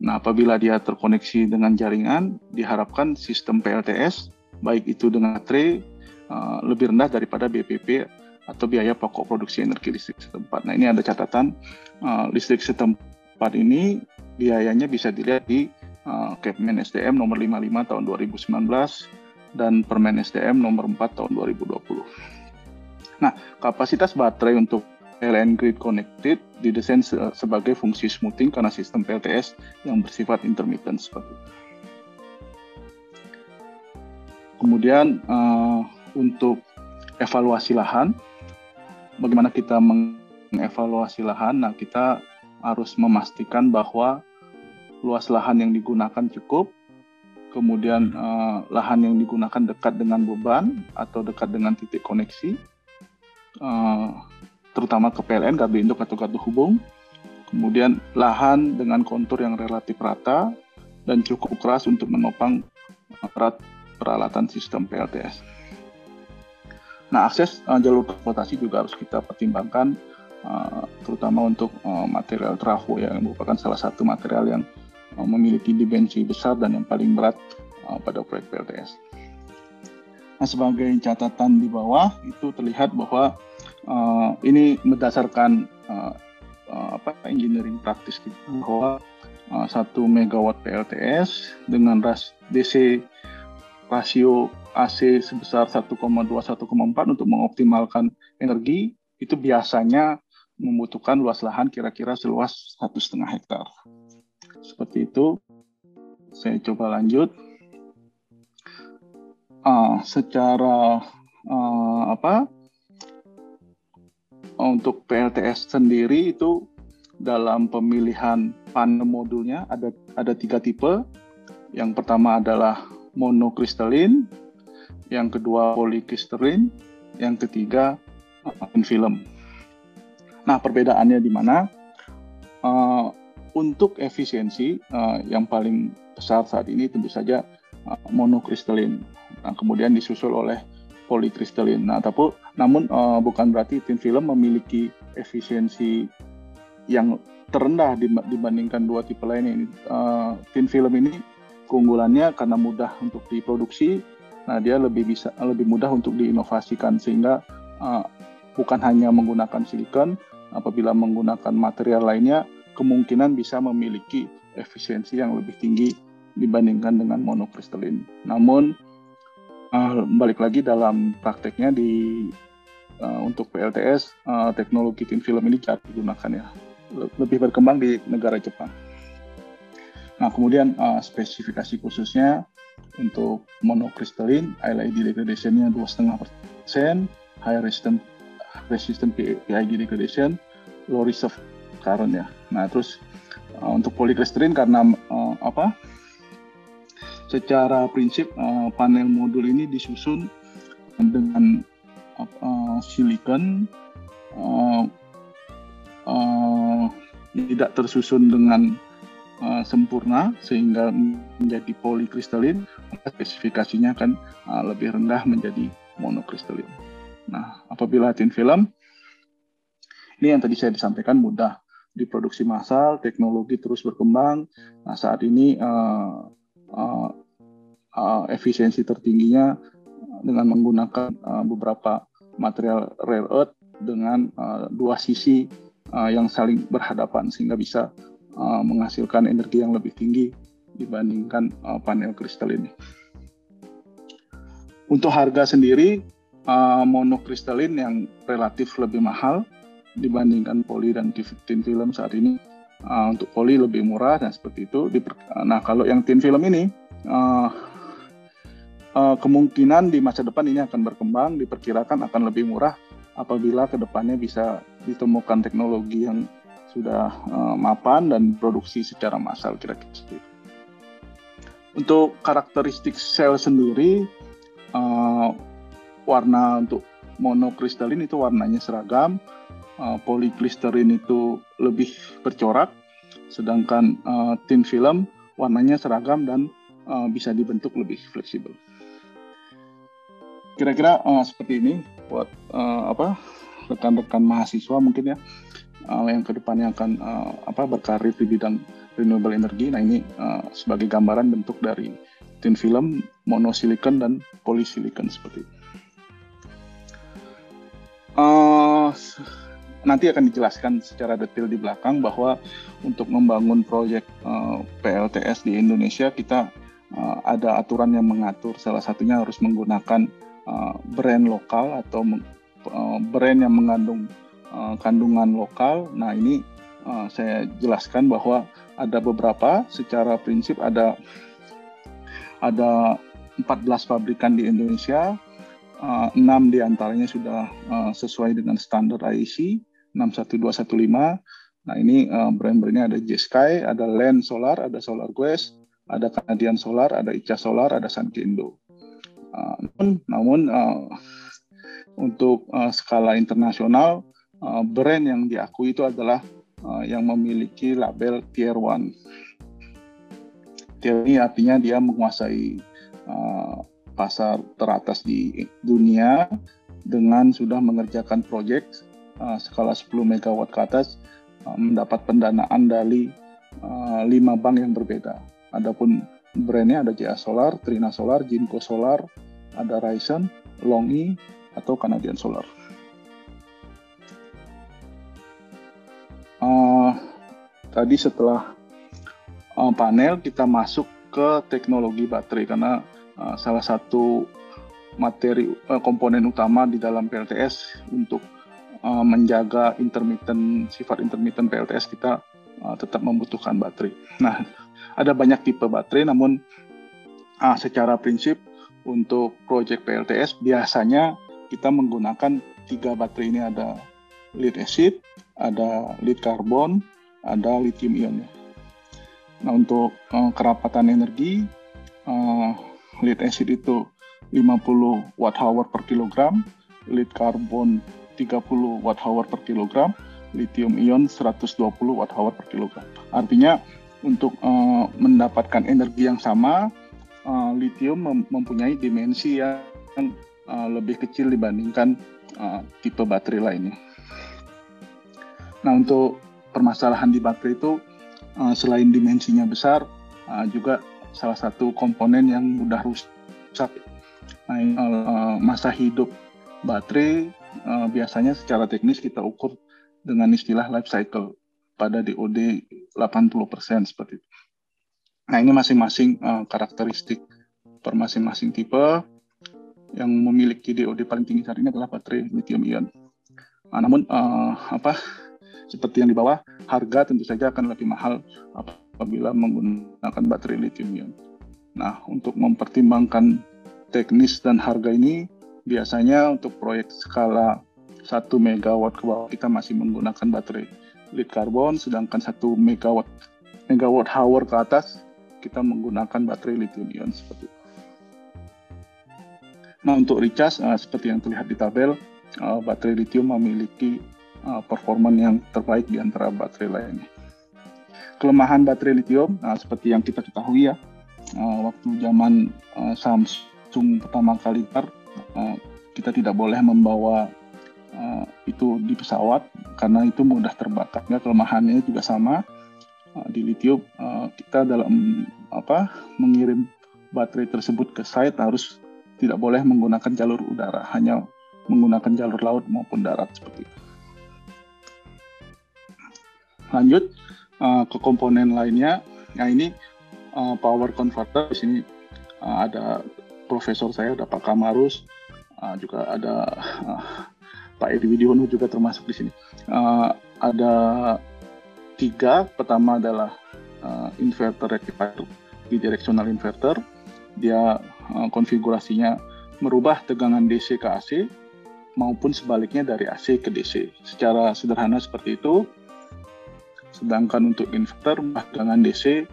S4: Nah apabila dia terkoneksi dengan jaringan, diharapkan sistem PLTS baik itu dengan baterai uh, lebih rendah daripada BPP atau biaya pokok produksi energi listrik setempat. Nah ini ada catatan uh, listrik setempat ini biayanya bisa dilihat di uh, Kepmen SDM nomor 55 tahun 2019 dan Permen SDM nomor 4 tahun 2020. Nah, kapasitas baterai untuk PLN Grid Connected didesain se sebagai fungsi smoothing karena sistem PLTS yang bersifat intermittent seperti itu. Kemudian uh, untuk evaluasi lahan, bagaimana kita mengevaluasi lahan? Nah, kita harus memastikan bahwa luas lahan yang digunakan cukup, kemudian uh, lahan yang digunakan dekat dengan beban atau dekat dengan titik koneksi, uh, terutama ke PLN, gardu induk atau gardu hubung, kemudian lahan dengan kontur yang relatif rata dan cukup keras untuk menopang peralatan sistem PLTS. Nah, akses uh, jalur transportasi juga harus kita pertimbangkan, uh, terutama untuk uh, material trafo yang merupakan salah satu material yang uh, memiliki dimensi besar dan yang paling berat uh, pada proyek PLTS. Nah, sebagai catatan di bawah itu terlihat bahwa uh, ini berdasarkan uh, uh, apa engineering praktis kita bahwa uh, 1 megawatt PLTS dengan ras DC rasio AC sebesar 1,2 1,4 untuk mengoptimalkan energi itu biasanya membutuhkan luas lahan kira-kira seluas satu setengah hektar. Seperti itu. Saya coba lanjut. Uh, secara uh, apa untuk PLTS sendiri itu dalam pemilihan panel modulnya ada ada tiga tipe. Yang pertama adalah monokristalin, yang kedua polikristalin, yang ketiga thin film. Nah, perbedaannya di mana? Uh, untuk efisiensi uh, yang paling besar saat ini tentu saja monokristalin. Nah, kemudian disusul oleh polikristalin. Nah, tapi namun bukan berarti thin film memiliki efisiensi yang terendah dibandingkan dua tipe lainnya. Uh, thin film ini keunggulannya karena mudah untuk diproduksi. Nah, dia lebih bisa lebih mudah untuk diinovasikan sehingga uh, bukan hanya menggunakan silikon, apabila menggunakan material lainnya kemungkinan bisa memiliki efisiensi yang lebih tinggi dibandingkan dengan monokristalin. Namun uh, balik lagi dalam prakteknya di uh, untuk PLTS uh, teknologi thin film ini jarang digunakan ya lebih berkembang di negara Jepang. Nah kemudian uh, spesifikasi khususnya untuk monokristalin LED degradation-nya dua setengah persen, high resistant resistant PID degradation, low of current ya. Nah terus uh, untuk polycrystalline karena uh, apa? Secara prinsip uh, panel modul ini disusun dengan uh, silikon uh, uh, tidak tersusun dengan uh, sempurna sehingga menjadi polikristalin spesifikasinya akan uh, lebih rendah menjadi monokristalin. Nah, apabila thin film, ini yang tadi saya disampaikan mudah diproduksi massal, teknologi terus berkembang. Nah, saat ini uh, uh, uh, efisiensi tertingginya dengan menggunakan uh, beberapa material rare earth dengan uh, dua sisi uh, yang saling berhadapan sehingga bisa uh, menghasilkan energi yang lebih tinggi dibandingkan uh, panel kristal ini. Untuk harga sendiri uh, monokristalin yang relatif lebih mahal dibandingkan poli dan tin film saat ini. Uh, untuk poli lebih murah dan seperti itu. Nah kalau yang tin film ini uh, uh, kemungkinan di masa depan ini akan berkembang, diperkirakan akan lebih murah apabila ke depannya bisa ditemukan teknologi yang sudah uh, mapan dan produksi secara massal kira-kira seperti itu. Untuk karakteristik sel sendiri, uh, warna untuk monokristalin itu warnanya seragam, uh, poliklisterin itu lebih bercorak, sedangkan uh, thin film warnanya seragam dan uh, bisa dibentuk lebih fleksibel. Kira-kira uh, seperti ini buat uh, apa rekan-rekan mahasiswa mungkin ya uh, yang ke depannya akan uh, apa berkarir di bidang renewable energy. Nah ini uh, sebagai gambaran bentuk dari thin film, monosilikon dan polisilikon seperti itu. Uh, nanti akan dijelaskan secara detail di belakang bahwa untuk membangun proyek uh, PLTS di Indonesia kita uh, ada aturan yang mengatur salah satunya harus menggunakan uh, brand lokal atau uh, brand yang mengandung uh, kandungan lokal. Nah ini uh, saya jelaskan bahwa ada beberapa secara prinsip ada ada 14 pabrikan di Indonesia uh, 6 di antaranya sudah sesuai dengan standar IEC 61215. Nah ini uh, brand-brandnya ada J-Sky, ada Land Solar, ada Solar Quest, ada Canadian Solar, ada Ica Solar, ada Sunkendo. Uh, namun uh, untuk skala internasional, uh, brand yang diakui itu adalah uh, yang memiliki label Tier 1. Tier ini artinya dia menguasai uh, pasar teratas di dunia dengan sudah mengerjakan proyek skala 10 megawatt ke atas mendapat pendanaan dari uh, bank yang berbeda. Adapun brandnya ada JA Solar, Trina Solar, Jinko Solar, ada Ryzen, Longi, atau Canadian Solar. Tadi setelah uh, panel kita masuk ke teknologi baterai karena uh, salah satu materi uh, komponen utama di dalam PLTS untuk uh, menjaga intermittent sifat intermittent PLTS kita uh, tetap membutuhkan baterai. Nah, ada banyak tipe baterai namun uh, secara prinsip untuk proyek PLTS biasanya kita menggunakan tiga baterai ini ada lead acid, ada lead carbon, ada lithium ion. Nah untuk uh, kerapatan energi, uh, lead acid itu 50 watt hour per kilogram, lead carbon 30 watt hour per kilogram, lithium ion 120 watt hour per kilogram. Artinya untuk uh, mendapatkan energi yang sama, uh, lithium mem mempunyai dimensi yang uh, lebih kecil dibandingkan uh, tipe baterai lainnya. Nah untuk permasalahan di baterai itu uh, selain dimensinya besar, uh, juga salah satu komponen yang mudah rusak. Nah, uh, masa hidup baterai biasanya secara teknis kita ukur dengan istilah life cycle pada DOD 80% seperti itu. Nah ini masing-masing karakteristik per masing-masing tipe yang memiliki DOD paling tinggi saat ini adalah baterai lithium ion. Nah, namun uh, apa seperti yang di bawah, harga tentu saja akan lebih mahal apabila menggunakan baterai lithium ion. Nah, untuk mempertimbangkan teknis dan harga ini, biasanya untuk proyek skala 1 megawatt ke bawah kita masih menggunakan baterai lead carbon, sedangkan 1 megawatt megawatt hour ke atas kita menggunakan baterai lithium ion seperti itu. Nah, untuk recharge, uh, seperti yang terlihat di tabel, uh, baterai lithium memiliki uh, performan yang terbaik di antara baterai lainnya. Kelemahan baterai lithium, uh, seperti yang kita ketahui ya, uh, waktu zaman uh, Samsung pertama kali uh, kita tidak boleh membawa uh, itu di pesawat karena itu mudah terbakar. Ya, kelemahannya juga sama uh, di lithium. Uh, kita dalam apa mengirim baterai tersebut ke site harus tidak boleh menggunakan jalur udara, hanya menggunakan jalur laut maupun darat seperti itu. Lanjut uh, ke komponen lainnya. Nah ini uh, power converter di sini uh, ada profesor saya, ada Pak Kamarus, uh, juga ada uh, Pak Edi Widiono juga termasuk di sini. Uh, ada tiga, pertama adalah uh, inverter rectifier, bidirectional inverter. Dia uh, konfigurasinya merubah tegangan DC ke AC maupun sebaliknya dari AC ke DC. Secara sederhana seperti itu. Sedangkan untuk inverter tegangan DC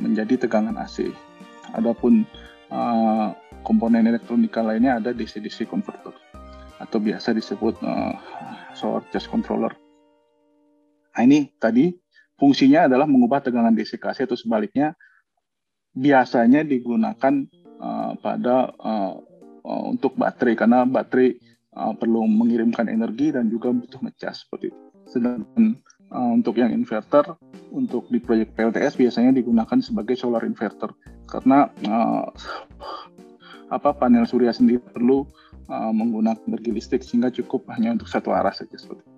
S4: menjadi tegangan AC. Adapun uh, komponen elektronika lainnya ada DC-DC converter atau biasa disebut uh, solar charge controller. Nah ini tadi fungsinya adalah mengubah tegangan DC ke AC atau sebaliknya biasanya digunakan uh, pada uh, uh, untuk baterai karena baterai uh, perlu mengirimkan energi dan juga butuh ngecas seperti itu. Sedangkan untuk yang inverter untuk di proyek PLTS biasanya digunakan sebagai solar inverter karena uh, apa panel surya sendiri perlu uh, menggunakan energi listrik sehingga cukup hanya untuk satu arah saja seperti.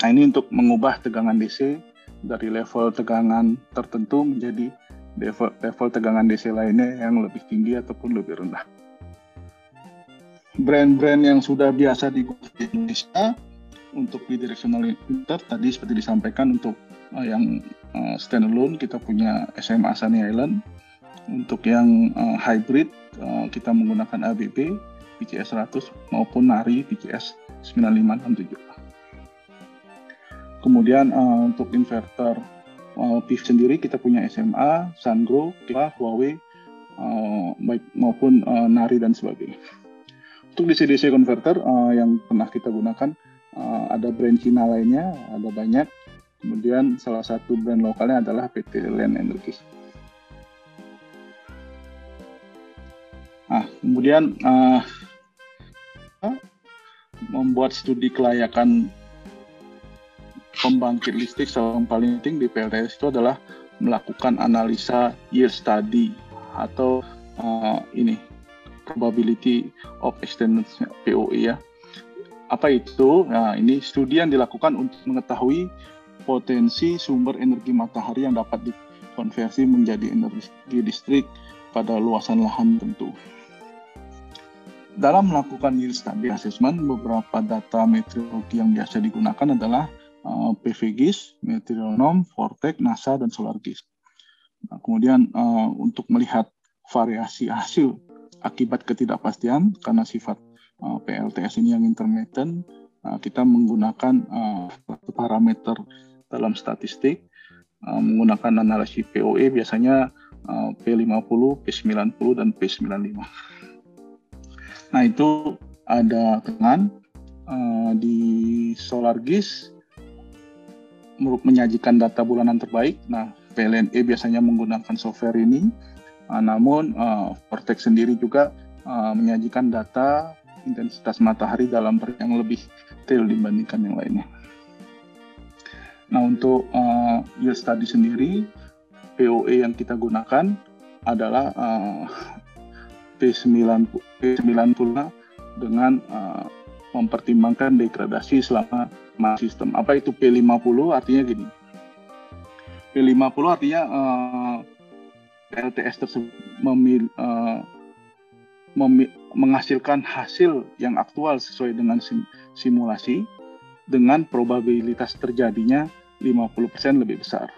S4: Nah ini untuk mengubah tegangan DC dari level tegangan tertentu menjadi level, level tegangan DC lainnya yang lebih tinggi ataupun lebih rendah. Brand-brand yang sudah biasa digunakan di Indonesia untuk bidirectional inverter tadi seperti disampaikan untuk uh, yang uh, standalone kita punya SMA Sunny Island. Untuk yang uh, hybrid uh, kita menggunakan ABB PCS 100 maupun Nari PCS 9567 kemudian uh, untuk inverter uh, PIF sendiri kita punya SMA, Sungrow, Huawei uh, baik maupun uh, Nari dan sebagainya. Untuk DC-DC converter uh, yang pernah kita gunakan uh, ada brand Cina lainnya, ada banyak. Kemudian salah satu brand lokalnya adalah PT Land Energy. Nah, kemudian uh, membuat studi kelayakan pembangkit listrik yang paling penting di PLTS itu adalah melakukan analisa year study atau uh, ini probability of extended POE ya apa itu? Nah, ini studi yang dilakukan untuk mengetahui potensi sumber energi matahari yang dapat dikonversi menjadi energi listrik pada luasan lahan tentu. Dalam melakukan yield study assessment, beberapa data meteorologi yang biasa digunakan adalah uh, PVGIS, Meteoronom, Vortex, NASA, dan SolarGIS. Nah, kemudian uh, untuk melihat variasi hasil akibat ketidakpastian karena sifat uh, PLTS ini yang intermittent, uh, kita menggunakan uh, parameter dalam statistik uh, menggunakan analisis POE biasanya uh, P50, P90, dan P95. Nah itu ada teman uh, di SolarGIS menyajikan data bulanan terbaik. Nah PLNE biasanya menggunakan software ini, uh, namun uh, Vortex sendiri juga uh, menyajikan data intensitas matahari dalam yang lebih detail dibandingkan yang lainnya. Nah untuk uh, yield study sendiri, POE yang kita gunakan adalah uh, P90, P90 dengan uh, mempertimbangkan degradasi selama sistem. Apa itu P50? Artinya gini. P50 artinya uh, LTS tersebut memil, uh, menghasilkan hasil yang aktual sesuai dengan sim, simulasi dengan probabilitas terjadinya 50% lebih besar.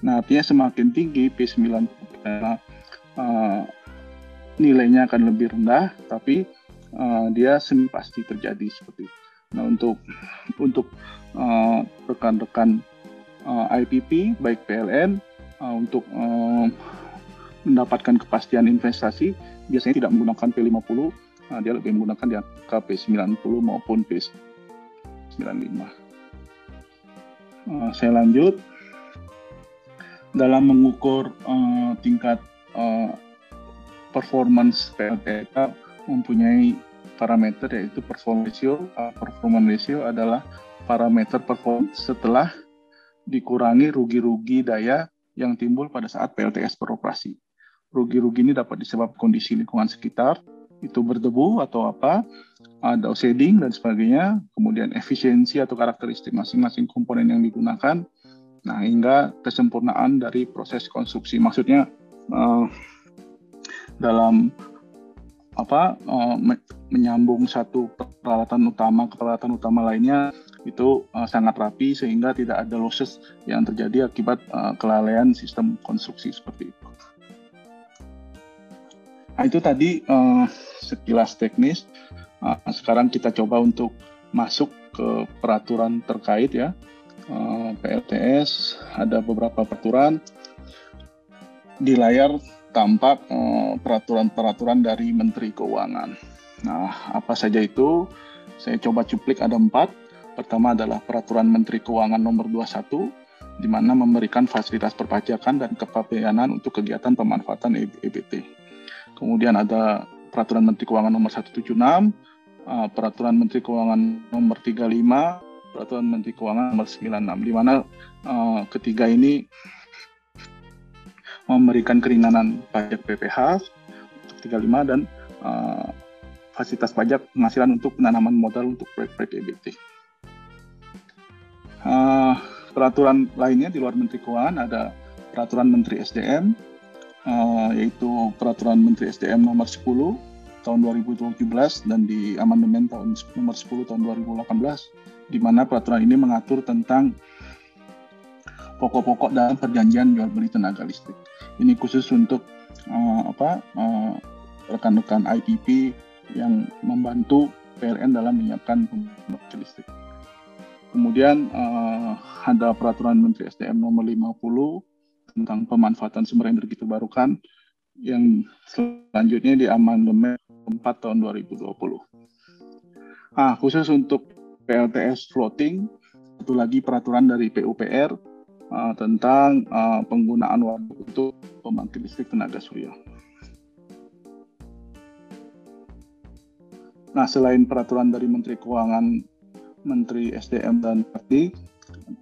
S4: Nah, artinya semakin tinggi P90 uh, nilainya akan lebih rendah, tapi uh, dia semi pasti terjadi seperti itu. Nah untuk untuk uh, rekan-rekan uh, IPP baik PLN uh, untuk uh, mendapatkan kepastian investasi biasanya tidak menggunakan P50, uh, dia lebih menggunakan di angka P90 maupun P95. Uh, saya lanjut dalam mengukur uh, tingkat uh, performance PLTK mempunyai parameter yaitu performance ratio. Uh, performance ratio adalah parameter performance setelah dikurangi rugi-rugi daya yang timbul pada saat PLTS beroperasi. Rugi-rugi ini dapat disebabkan kondisi lingkungan sekitar, itu berdebu atau apa, ada shading dan sebagainya, kemudian efisiensi atau karakteristik masing-masing komponen yang digunakan, nah hingga kesempurnaan dari proses konstruksi. Maksudnya uh, dalam apa uh, menyambung satu peralatan utama ke peralatan utama lainnya itu uh, sangat rapi sehingga tidak ada losses yang terjadi akibat kelalaian sistem konstruksi seperti itu. Nah itu tadi uh, sekilas teknis. Uh, sekarang kita coba untuk masuk ke peraturan terkait ya. Uh, PLTS ada beberapa peraturan di layar tampak eh, peraturan-peraturan dari Menteri Keuangan. Nah, apa saja itu? Saya coba cuplik ada empat. Pertama adalah Peraturan Menteri Keuangan Nomor 21, di mana memberikan fasilitas perpajakan dan kepabeanan untuk kegiatan pemanfaatan EBT. Kemudian ada Peraturan Menteri Keuangan Nomor 176, eh, Peraturan Menteri Keuangan Nomor 35, Peraturan Menteri Keuangan Nomor 96, di mana uh, ketiga ini memberikan keringanan pajak PPH 35 dan uh, fasilitas pajak penghasilan untuk penanaman modal untuk proyek-proyek EBT. Uh, peraturan lainnya di luar Menteri Keuangan ada peraturan Menteri SDM uh, yaitu peraturan Menteri SDM nomor 10 tahun 2017 dan di amandemen tahun nomor 10 tahun 2018 di mana peraturan ini mengatur tentang pokok-pokok dalam perjanjian jual beli tenaga listrik. Ini khusus untuk uh, apa uh, rekan-rekan IPP yang membantu PLN dalam menyiapkan pembangkit listrik. Kemudian uh, ada peraturan Menteri SDM nomor 50 tentang pemanfaatan sumber energi terbarukan yang selanjutnya di amandemen 4 tahun 2020. Ah, khusus untuk PLTS floating, satu lagi peraturan dari PUPR uh, tentang uh, penggunaan waduk untuk pembangkit listrik tenaga surya. Nah, selain peraturan dari Menteri Keuangan, Menteri SDM dan Parti,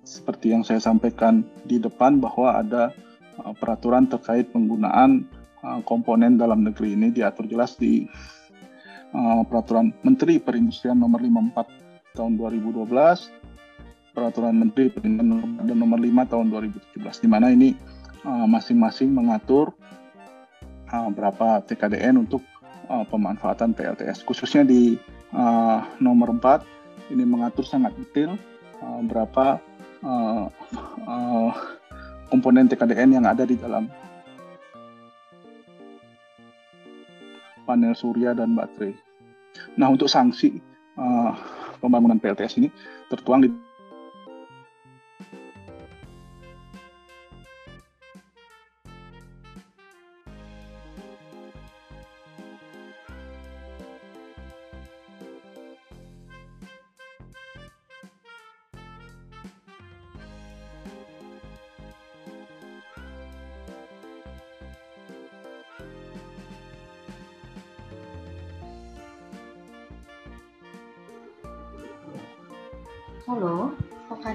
S4: seperti yang saya sampaikan di depan bahwa ada uh, peraturan terkait penggunaan uh, komponen dalam negeri ini diatur jelas di uh, peraturan Menteri Perindustrian nomor 54 tahun 2012 Peraturan Menteri dan nomor 5 tahun 2017 di mana ini masing-masing mengatur berapa TKDN untuk pemanfaatan PLTS khususnya di nomor 4 ini mengatur sangat detail berapa uh, uh, komponen TKDN yang ada di dalam panel surya dan baterai. Nah untuk sanksi uh, pembangunan PLTS ini tertuang di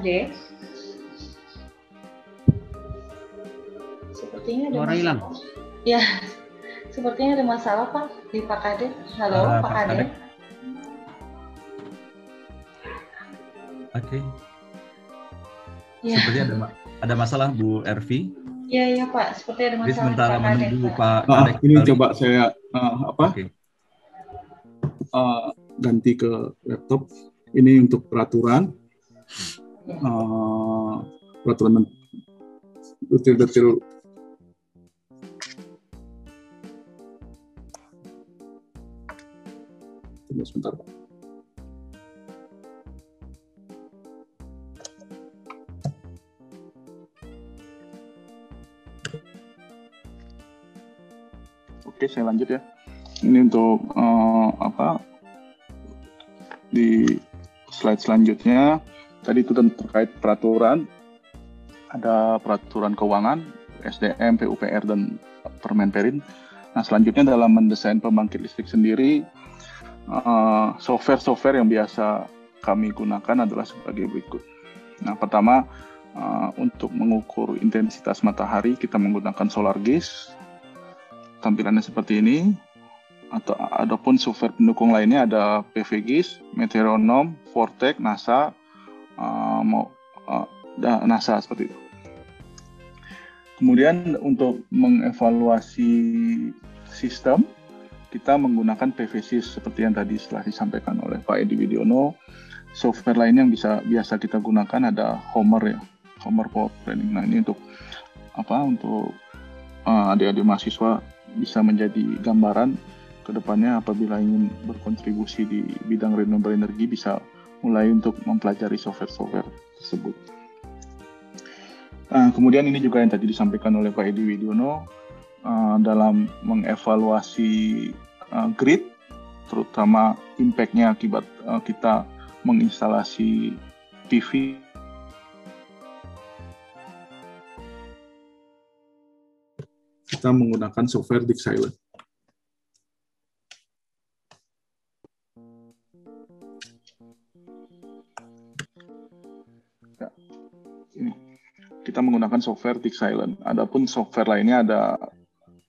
S2: Kade. Sepertinya ada
S5: Suara hilang.
S2: Ya, (laughs) sepertinya ada masalah Pak di Pak Kade. Halo,
S5: Uh,
S2: Pak
S5: Pak
S2: Kade.
S5: Kade. Oke,
S2: Ya,
S5: seperti ada ma- ada masalah Bu Ervi.
S2: ya, ya Pak. Seperti ada
S5: Jadi
S2: masalah di
S5: sementara
S2: Pak Kade.
S5: menunggu
S2: Pak.
S5: Pak
S6: Ah,
S5: Kadek
S6: ini coba saya ah, apa
S5: Oke.
S6: ah, ganti ke laptop. Ini untuk peraturan,
S2: Ya.
S6: Ah, peraturan men- detail-detail. Tunggu sebentar, Pak.
S4: Oke, saya lanjut ya. Ini untuk eh, apa di slide selanjutnya tadi itu terkait peraturan ada peraturan keuangan SDM, PUPR dan Permenperin. Nah selanjutnya dalam mendesain pembangkit listrik sendiri eh, software-software yang biasa kami gunakan adalah sebagai berikut. Nah pertama eh, untuk mengukur intensitas matahari kita menggunakan solar gaze tampilannya seperti ini atau adapun software pendukung lainnya ada PVGIS, Meteoronom, Vortex, NASA, uh, mau uh, NASA seperti itu. Kemudian untuk mengevaluasi sistem kita menggunakan PVSys seperti yang tadi setelah disampaikan oleh Pak Edi Widiono. Software lainnya yang bisa biasa kita gunakan ada Homer ya, Homer Power Planning. Nah ini untuk apa? Untuk uh, adik-adik mahasiswa bisa menjadi gambaran ke depannya apabila ingin berkontribusi di bidang renewable energy bisa mulai untuk mempelajari software-software tersebut. Nah, kemudian ini juga yang tadi disampaikan oleh Pak Edi Widiono uh, dalam mengevaluasi uh, grid, terutama impact-nya akibat uh, kita menginstalasi PV
S6: Kita menggunakan software Dick Silent.
S4: Kita menggunakan software Tick Silent. Adapun software lainnya ada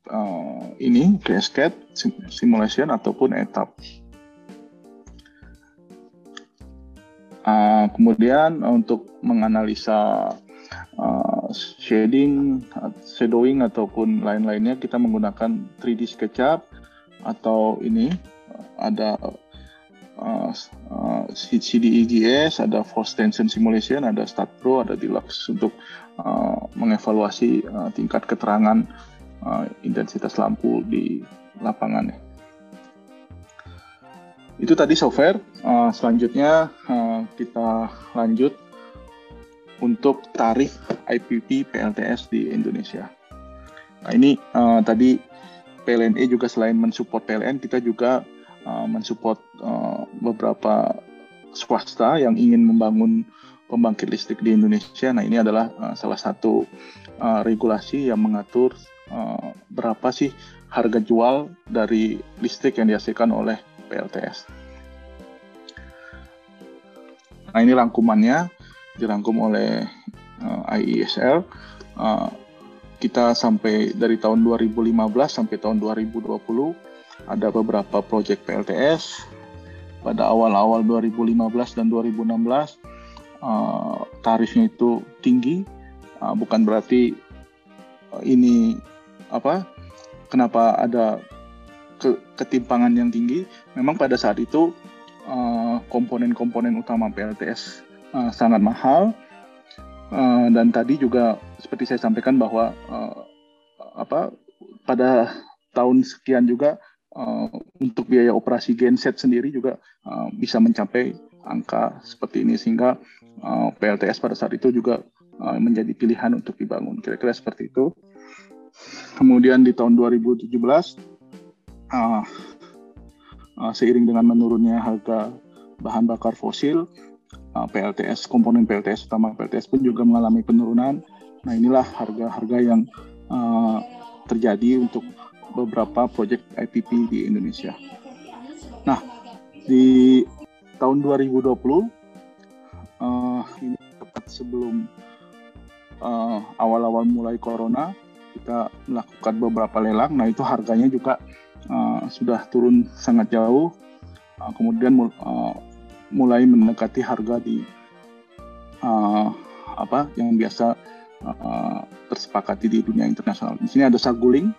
S4: uh, ini Cascade sim- Simulation ataupun Etap. Uh, kemudian untuk menganalisa uh, shading, shadowing ataupun lain-lainnya kita menggunakan 3D SketchUp atau ini ada uh, uh, CDEGS, ada Force Tension Simulation, ada Stat Pro, ada Deluxe untuk uh, mengevaluasi uh, tingkat keterangan uh, intensitas lampu di lapangan. Itu tadi software. Uh, selanjutnya uh, kita lanjut untuk tarif IPP PLTS di Indonesia. Nah ini uh, tadi PLNE juga selain mensupport PLN, kita juga uh, mensupport uh, beberapa swasta yang ingin membangun pembangkit listrik di Indonesia. Nah ini adalah uh, salah satu uh, regulasi yang mengatur uh, berapa sih harga jual dari listrik yang dihasilkan oleh PLTS. Nah ini rangkumannya dirangkum oleh uh, IESL. Uh, kita sampai dari tahun 2015 sampai tahun 2020 ada beberapa proyek PLTS. Pada awal-awal 2015 dan 2016 uh,
S7: tarifnya itu tinggi, uh, bukan berarti uh, ini apa? Kenapa ada ke, ketimpangan yang tinggi? Memang pada saat itu uh, komponen-komponen utama PLTS uh, sangat mahal uh, dan tadi juga seperti saya sampaikan bahwa uh, apa pada tahun sekian juga uh, untuk biaya operasi genset sendiri juga uh, bisa mencapai angka seperti ini sehingga uh, PLTS pada saat itu juga uh, menjadi pilihan untuk dibangun kira-kira seperti itu. Kemudian di tahun 2017 uh, uh, seiring dengan menurunnya harga bahan bakar fosil PLTS komponen PLTS utama PLTS pun juga mengalami penurunan. Nah inilah harga-harga yang terjadi untuk beberapa proyek IPP di Indonesia. Nah, di tahun 2020 uh, ini tepat sebelum eh, awal-awal mulai corona kita melakukan beberapa lelang. Nah itu harganya juga uh, sudah turun sangat jauh. Uh, kemudian uh, mulai mendekati harga di uh, apa yang biasa uh, tersepakati di dunia internasional. Di sini ada saguling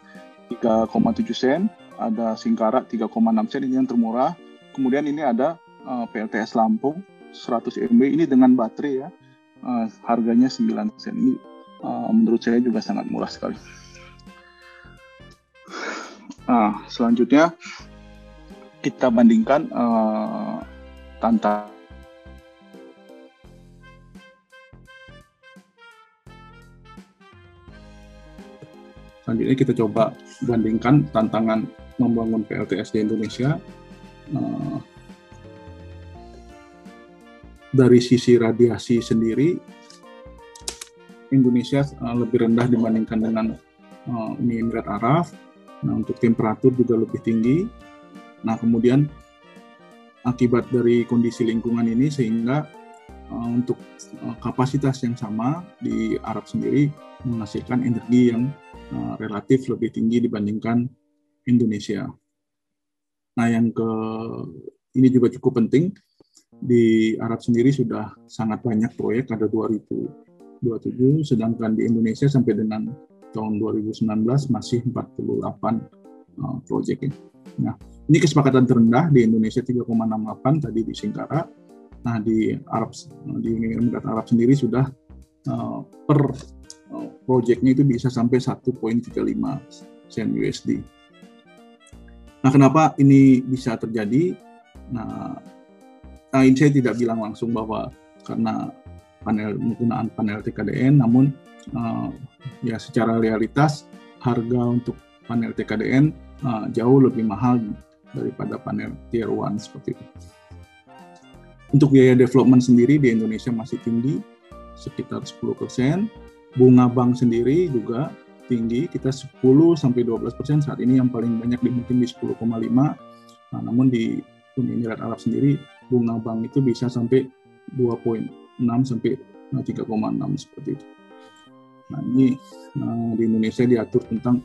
S7: 3,7 sen, ada Singkara 3,6 sen ini yang termurah. Kemudian ini ada uh, PLTS Lampung 100 MB ini dengan baterai ya. Uh, harganya 9 sen. Ini uh, menurut saya juga sangat murah sekali. Nah, selanjutnya kita bandingkan uh,
S4: Selanjutnya kita coba bandingkan tantangan membangun PLTS di Indonesia. Uh, dari sisi radiasi sendiri, Indonesia uh, lebih rendah dibandingkan dengan uh, Uni Emirat Arab. Nah, untuk temperatur juga lebih tinggi. Nah, kemudian akibat dari kondisi lingkungan ini sehingga uh, untuk kapasitas yang sama di Arab sendiri menghasilkan energi yang Eh, relatif lebih tinggi dibandingkan Indonesia. Nah, yang ke ini juga cukup penting di Arab sendiri sudah sangat banyak proyek ada 2027 sedangkan di Indonesia sampai dengan tahun 2019 masih 48 uh, proyek. Nah, ini kesepakatan terendah di Indonesia 3,68 tadi di Singkara. Nah, di Arab di Emirat Arab sendiri sudah uh, per projectnya itu bisa sampai 1.35 sen USD. Nah, kenapa ini bisa terjadi? Nah, nah saya tidak bilang langsung bahwa karena panel penggunaan panel TKDN, namun uh, ya secara realitas harga untuk panel TKDN uh, jauh lebih mahal daripada panel tier 1 seperti itu. Untuk biaya development sendiri di Indonesia masih tinggi, sekitar 10 persen, bunga bank sendiri juga tinggi kita 10 sampai 12 persen. Saat ini yang paling banyak di mungkin di 10,5 nah, namun di Uni Emirat Arab sendiri bunga bank itu bisa sampai 2,6 sampai 3,6 seperti itu. Nah ini nah, di Indonesia diatur tentang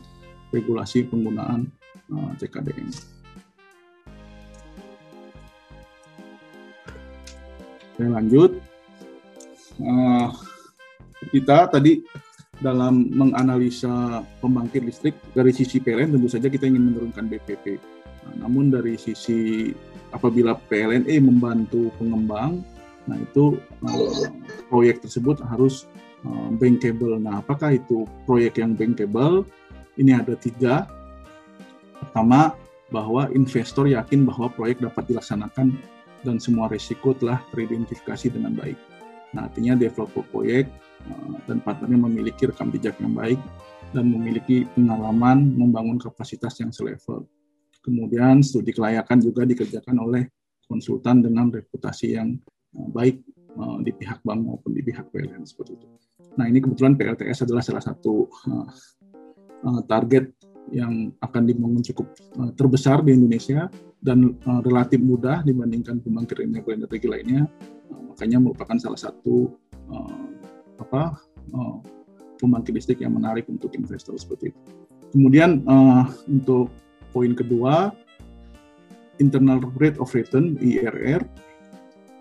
S4: regulasi penggunaan uh, CKDM. Saya lanjut. Uh, kita tadi dalam menganalisa pembangkit listrik dari sisi PLN tentu saja kita ingin menurunkan BPP. Nah, namun dari sisi apabila PLNE membantu pengembang, nah itu uh, proyek tersebut harus uh, bankable. Nah, apakah itu proyek yang bankable? Ini ada tiga. Pertama, bahwa investor yakin bahwa proyek dapat dilaksanakan dan semua risiko telah teridentifikasi dengan baik. Nah, artinya developer proyek uh, dan partnernya memiliki rekam jejak yang baik dan memiliki pengalaman membangun kapasitas yang selevel. Kemudian studi kelayakan juga dikerjakan oleh konsultan dengan reputasi yang uh, baik uh, di pihak bank maupun di pihak PLN seperti itu. Nah ini kebetulan PLTS adalah salah satu target yang akan dibangun cukup terbesar di Indonesia dan relatif mudah dibandingkan pembangkit energi lainnya makanya merupakan salah satu apa pembangkit listrik yang menarik untuk investor seperti itu. Kemudian untuk poin kedua, internal rate of return (IRR)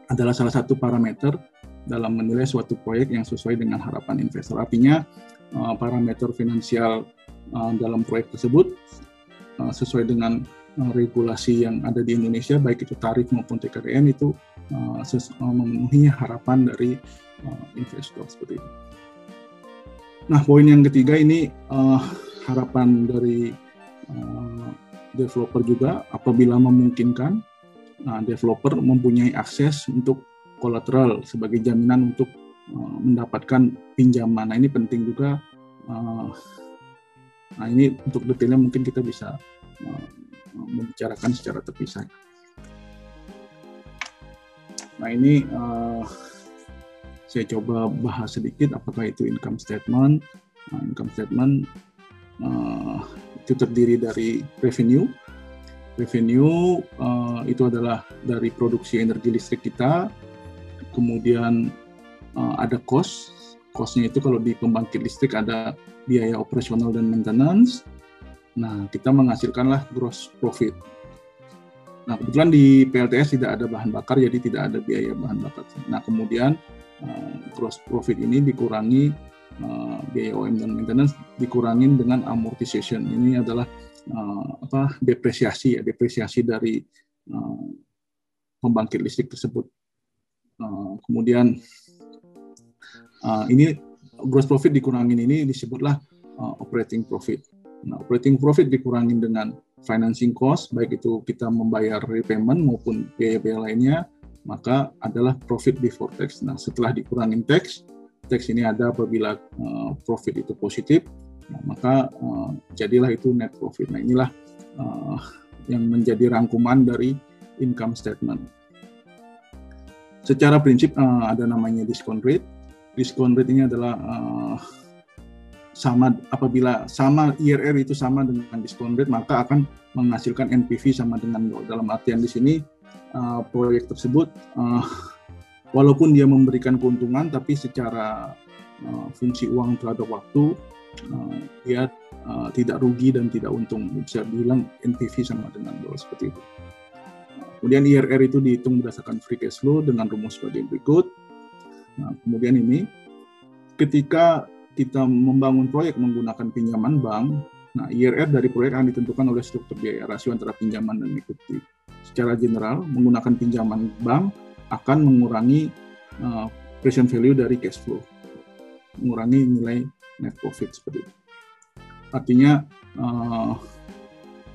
S4: adalah salah satu parameter dalam menilai suatu proyek yang sesuai dengan harapan investor. Artinya uh, parameter finansial uh, dalam proyek tersebut uh, sesuai dengan regulasi yang ada di Indonesia, baik itu tarif maupun TKDN itu uh, uh, memenuhi harapan dari investor seperti itu. Nah, poin yang ketiga ini uh, harapan dari uh, developer juga apabila memungkinkan, nah, developer mempunyai akses untuk kolateral sebagai jaminan untuk uh, mendapatkan pinjaman. Nah ini penting juga. Uh, nah ini untuk detailnya mungkin kita bisa membicarakan secara terpisah. Nah ini saya coba bahas sedikit apakah itu income statement. Nah, income statement itu terdiri dari revenue. Revenue uh, itu adalah dari produksi energi listrik kita, kemudian uh, ada cost. Costnya itu kalau di pembangkit listrik ada biaya operasional dan maintenance. Nah, kita menghasilkanlah gross profit. Nah, kebetulan di PLTS tidak ada bahan bakar, jadi tidak ada biaya bahan bakar. Nah, kemudian uh, gross profit ini dikurangi uh, biaya OM dan maintenance dikurangin dengan amortization. Ini adalah uh, apa depresiasi ya, depresiasi dari uh, pembangkit listrik tersebut. Eh, kemudian uh, ini gross profit dikurangin ini disebutlah uh, operating profit. Nah, operating profit dikurangin dengan financing cost, baik itu kita membayar repayment maupun biaya-biaya lainnya, maka adalah profit before tax. Nah, setelah dikurangin tax, tax ini ada apabila uh, profit itu positif, nah, maka uh, jadilah itu net profit. Nah, inilah uh, yang menjadi rangkuman dari income statement. Secara prinsip ada namanya discount rate. Discount rate ini adalah sama apabila sama IRR itu sama dengan discount rate maka akan menghasilkan NPV sama dengan. Dalam artian di sini proyek tersebut walaupun dia memberikan keuntungan tapi secara uh, fungsi uang terhadap waktu uh, dia uh, tidak rugi dan tidak untung. Bisa dibilang NPV sama dengan nol seperti itu. Kemudian IRR itu dihitung berdasarkan free cash flow dengan rumus sebagai berikut. Nah, kemudian ini ketika kita membangun proyek menggunakan pinjaman bank, nah IRR dari proyek akan ditentukan oleh struktur biaya rasio antara pinjaman dan equity. Secara general, menggunakan pinjaman bank akan mengurangi uh, present value dari cash flow, mengurangi nilai net profit seperti itu. Artinya uh,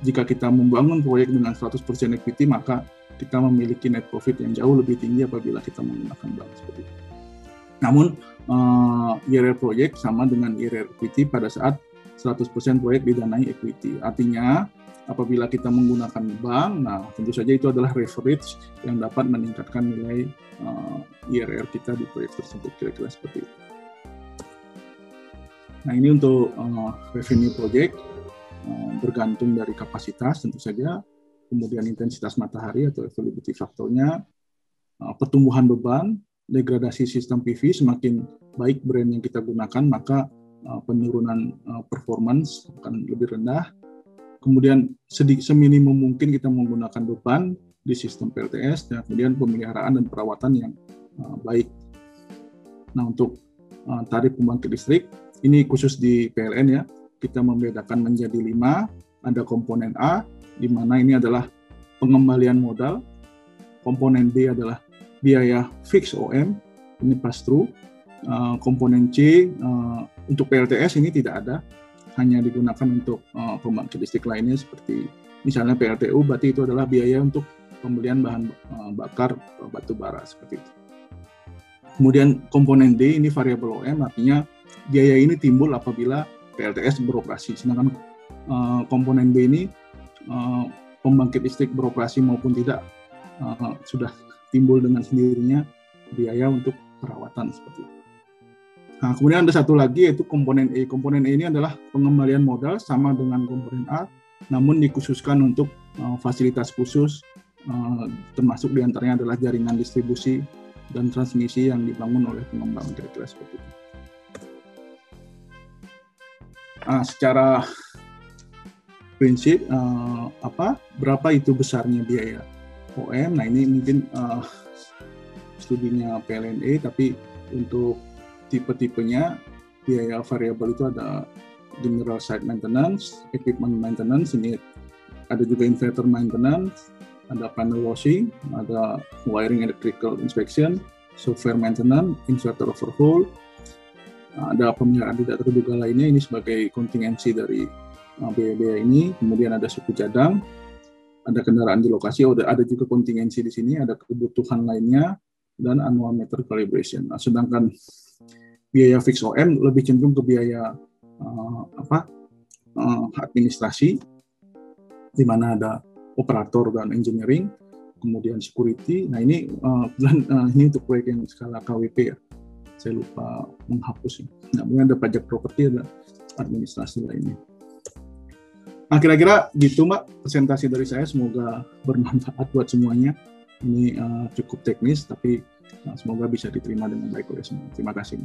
S4: jika kita membangun proyek dengan 100% equity maka kita memiliki net profit yang jauh lebih tinggi apabila kita menggunakan bank seperti itu. Namun uh, IRR proyek sama dengan IRR equity pada saat 100% proyek didanai equity. Artinya apabila kita menggunakan bank, nah tentu saja itu adalah leverage yang dapat meningkatkan nilai uh, IRR kita di proyek tersebut kira-kira seperti itu. Nah ini untuk uh, revenue project uh, bergantung dari kapasitas tentu saja kemudian intensitas matahari atau availability faktornya, uh, pertumbuhan beban, degradasi sistem PV semakin baik brand yang kita gunakan maka penurunan performance akan lebih rendah. Kemudian seminimum mungkin kita menggunakan beban di sistem PLTS dan kemudian pemeliharaan dan perawatan yang baik. Nah untuk tarif pembangkit listrik ini khusus di PLN ya kita membedakan menjadi lima ada komponen A di mana ini adalah pengembalian modal, komponen B adalah biaya fix OM, ini pass through, uh, komponen C uh, untuk PLTS ini tidak ada, hanya digunakan untuk uh, pembangkit listrik lainnya seperti misalnya PLTU, berarti itu adalah biaya untuk pembelian bahan uh, bakar uh, batu bara seperti itu. Kemudian komponen D ini variabel OM, artinya biaya ini timbul apabila PLTS beroperasi, sedangkan uh, komponen B ini uh, pembangkit listrik beroperasi maupun tidak uh, sudah timbul dengan sendirinya biaya untuk perawatan seperti itu. Nah, kemudian ada satu lagi yaitu komponen E. Komponen E ini adalah pengembalian modal sama dengan komponen A, namun dikhususkan untuk uh, fasilitas khusus, uh, termasuk di antaranya adalah jaringan distribusi dan transmisi yang dibangun oleh pengembang kira-kira seperti itu. Nah, secara prinsip uh, apa berapa itu besarnya biaya OM. Nah ini mungkin uh, studinya PLNE, tapi untuk tipe-tipenya biaya variabel itu ada general site maintenance, equipment maintenance, ini ada juga inverter maintenance, ada panel washing, ada wiring electrical inspection, software maintenance, inverter overhaul, ada pemeliharaan tidak terduga lainnya ini sebagai kontingensi dari uh, biaya-biaya ini, kemudian ada suku cadang, ada kendaraan di lokasi, ada, ada juga kontingensi di sini, ada kebutuhan lainnya, dan annual meter calibration. Nah, sedangkan biaya fix OM lebih cenderung ke biaya uh, apa uh, administrasi, di mana ada operator dan engineering, kemudian security. Nah ini uh, uh, ini untuk proyek yang skala KWP ya. Saya lupa menghapus. Ya. Nah, ada pajak properti, ada administrasi lainnya. Nah, kira-kira gitu Mbak presentasi dari saya. Semoga bermanfaat buat semuanya. Ini uh, cukup teknis, tapi uh, semoga bisa diterima dengan baik oleh semua. Terima kasih.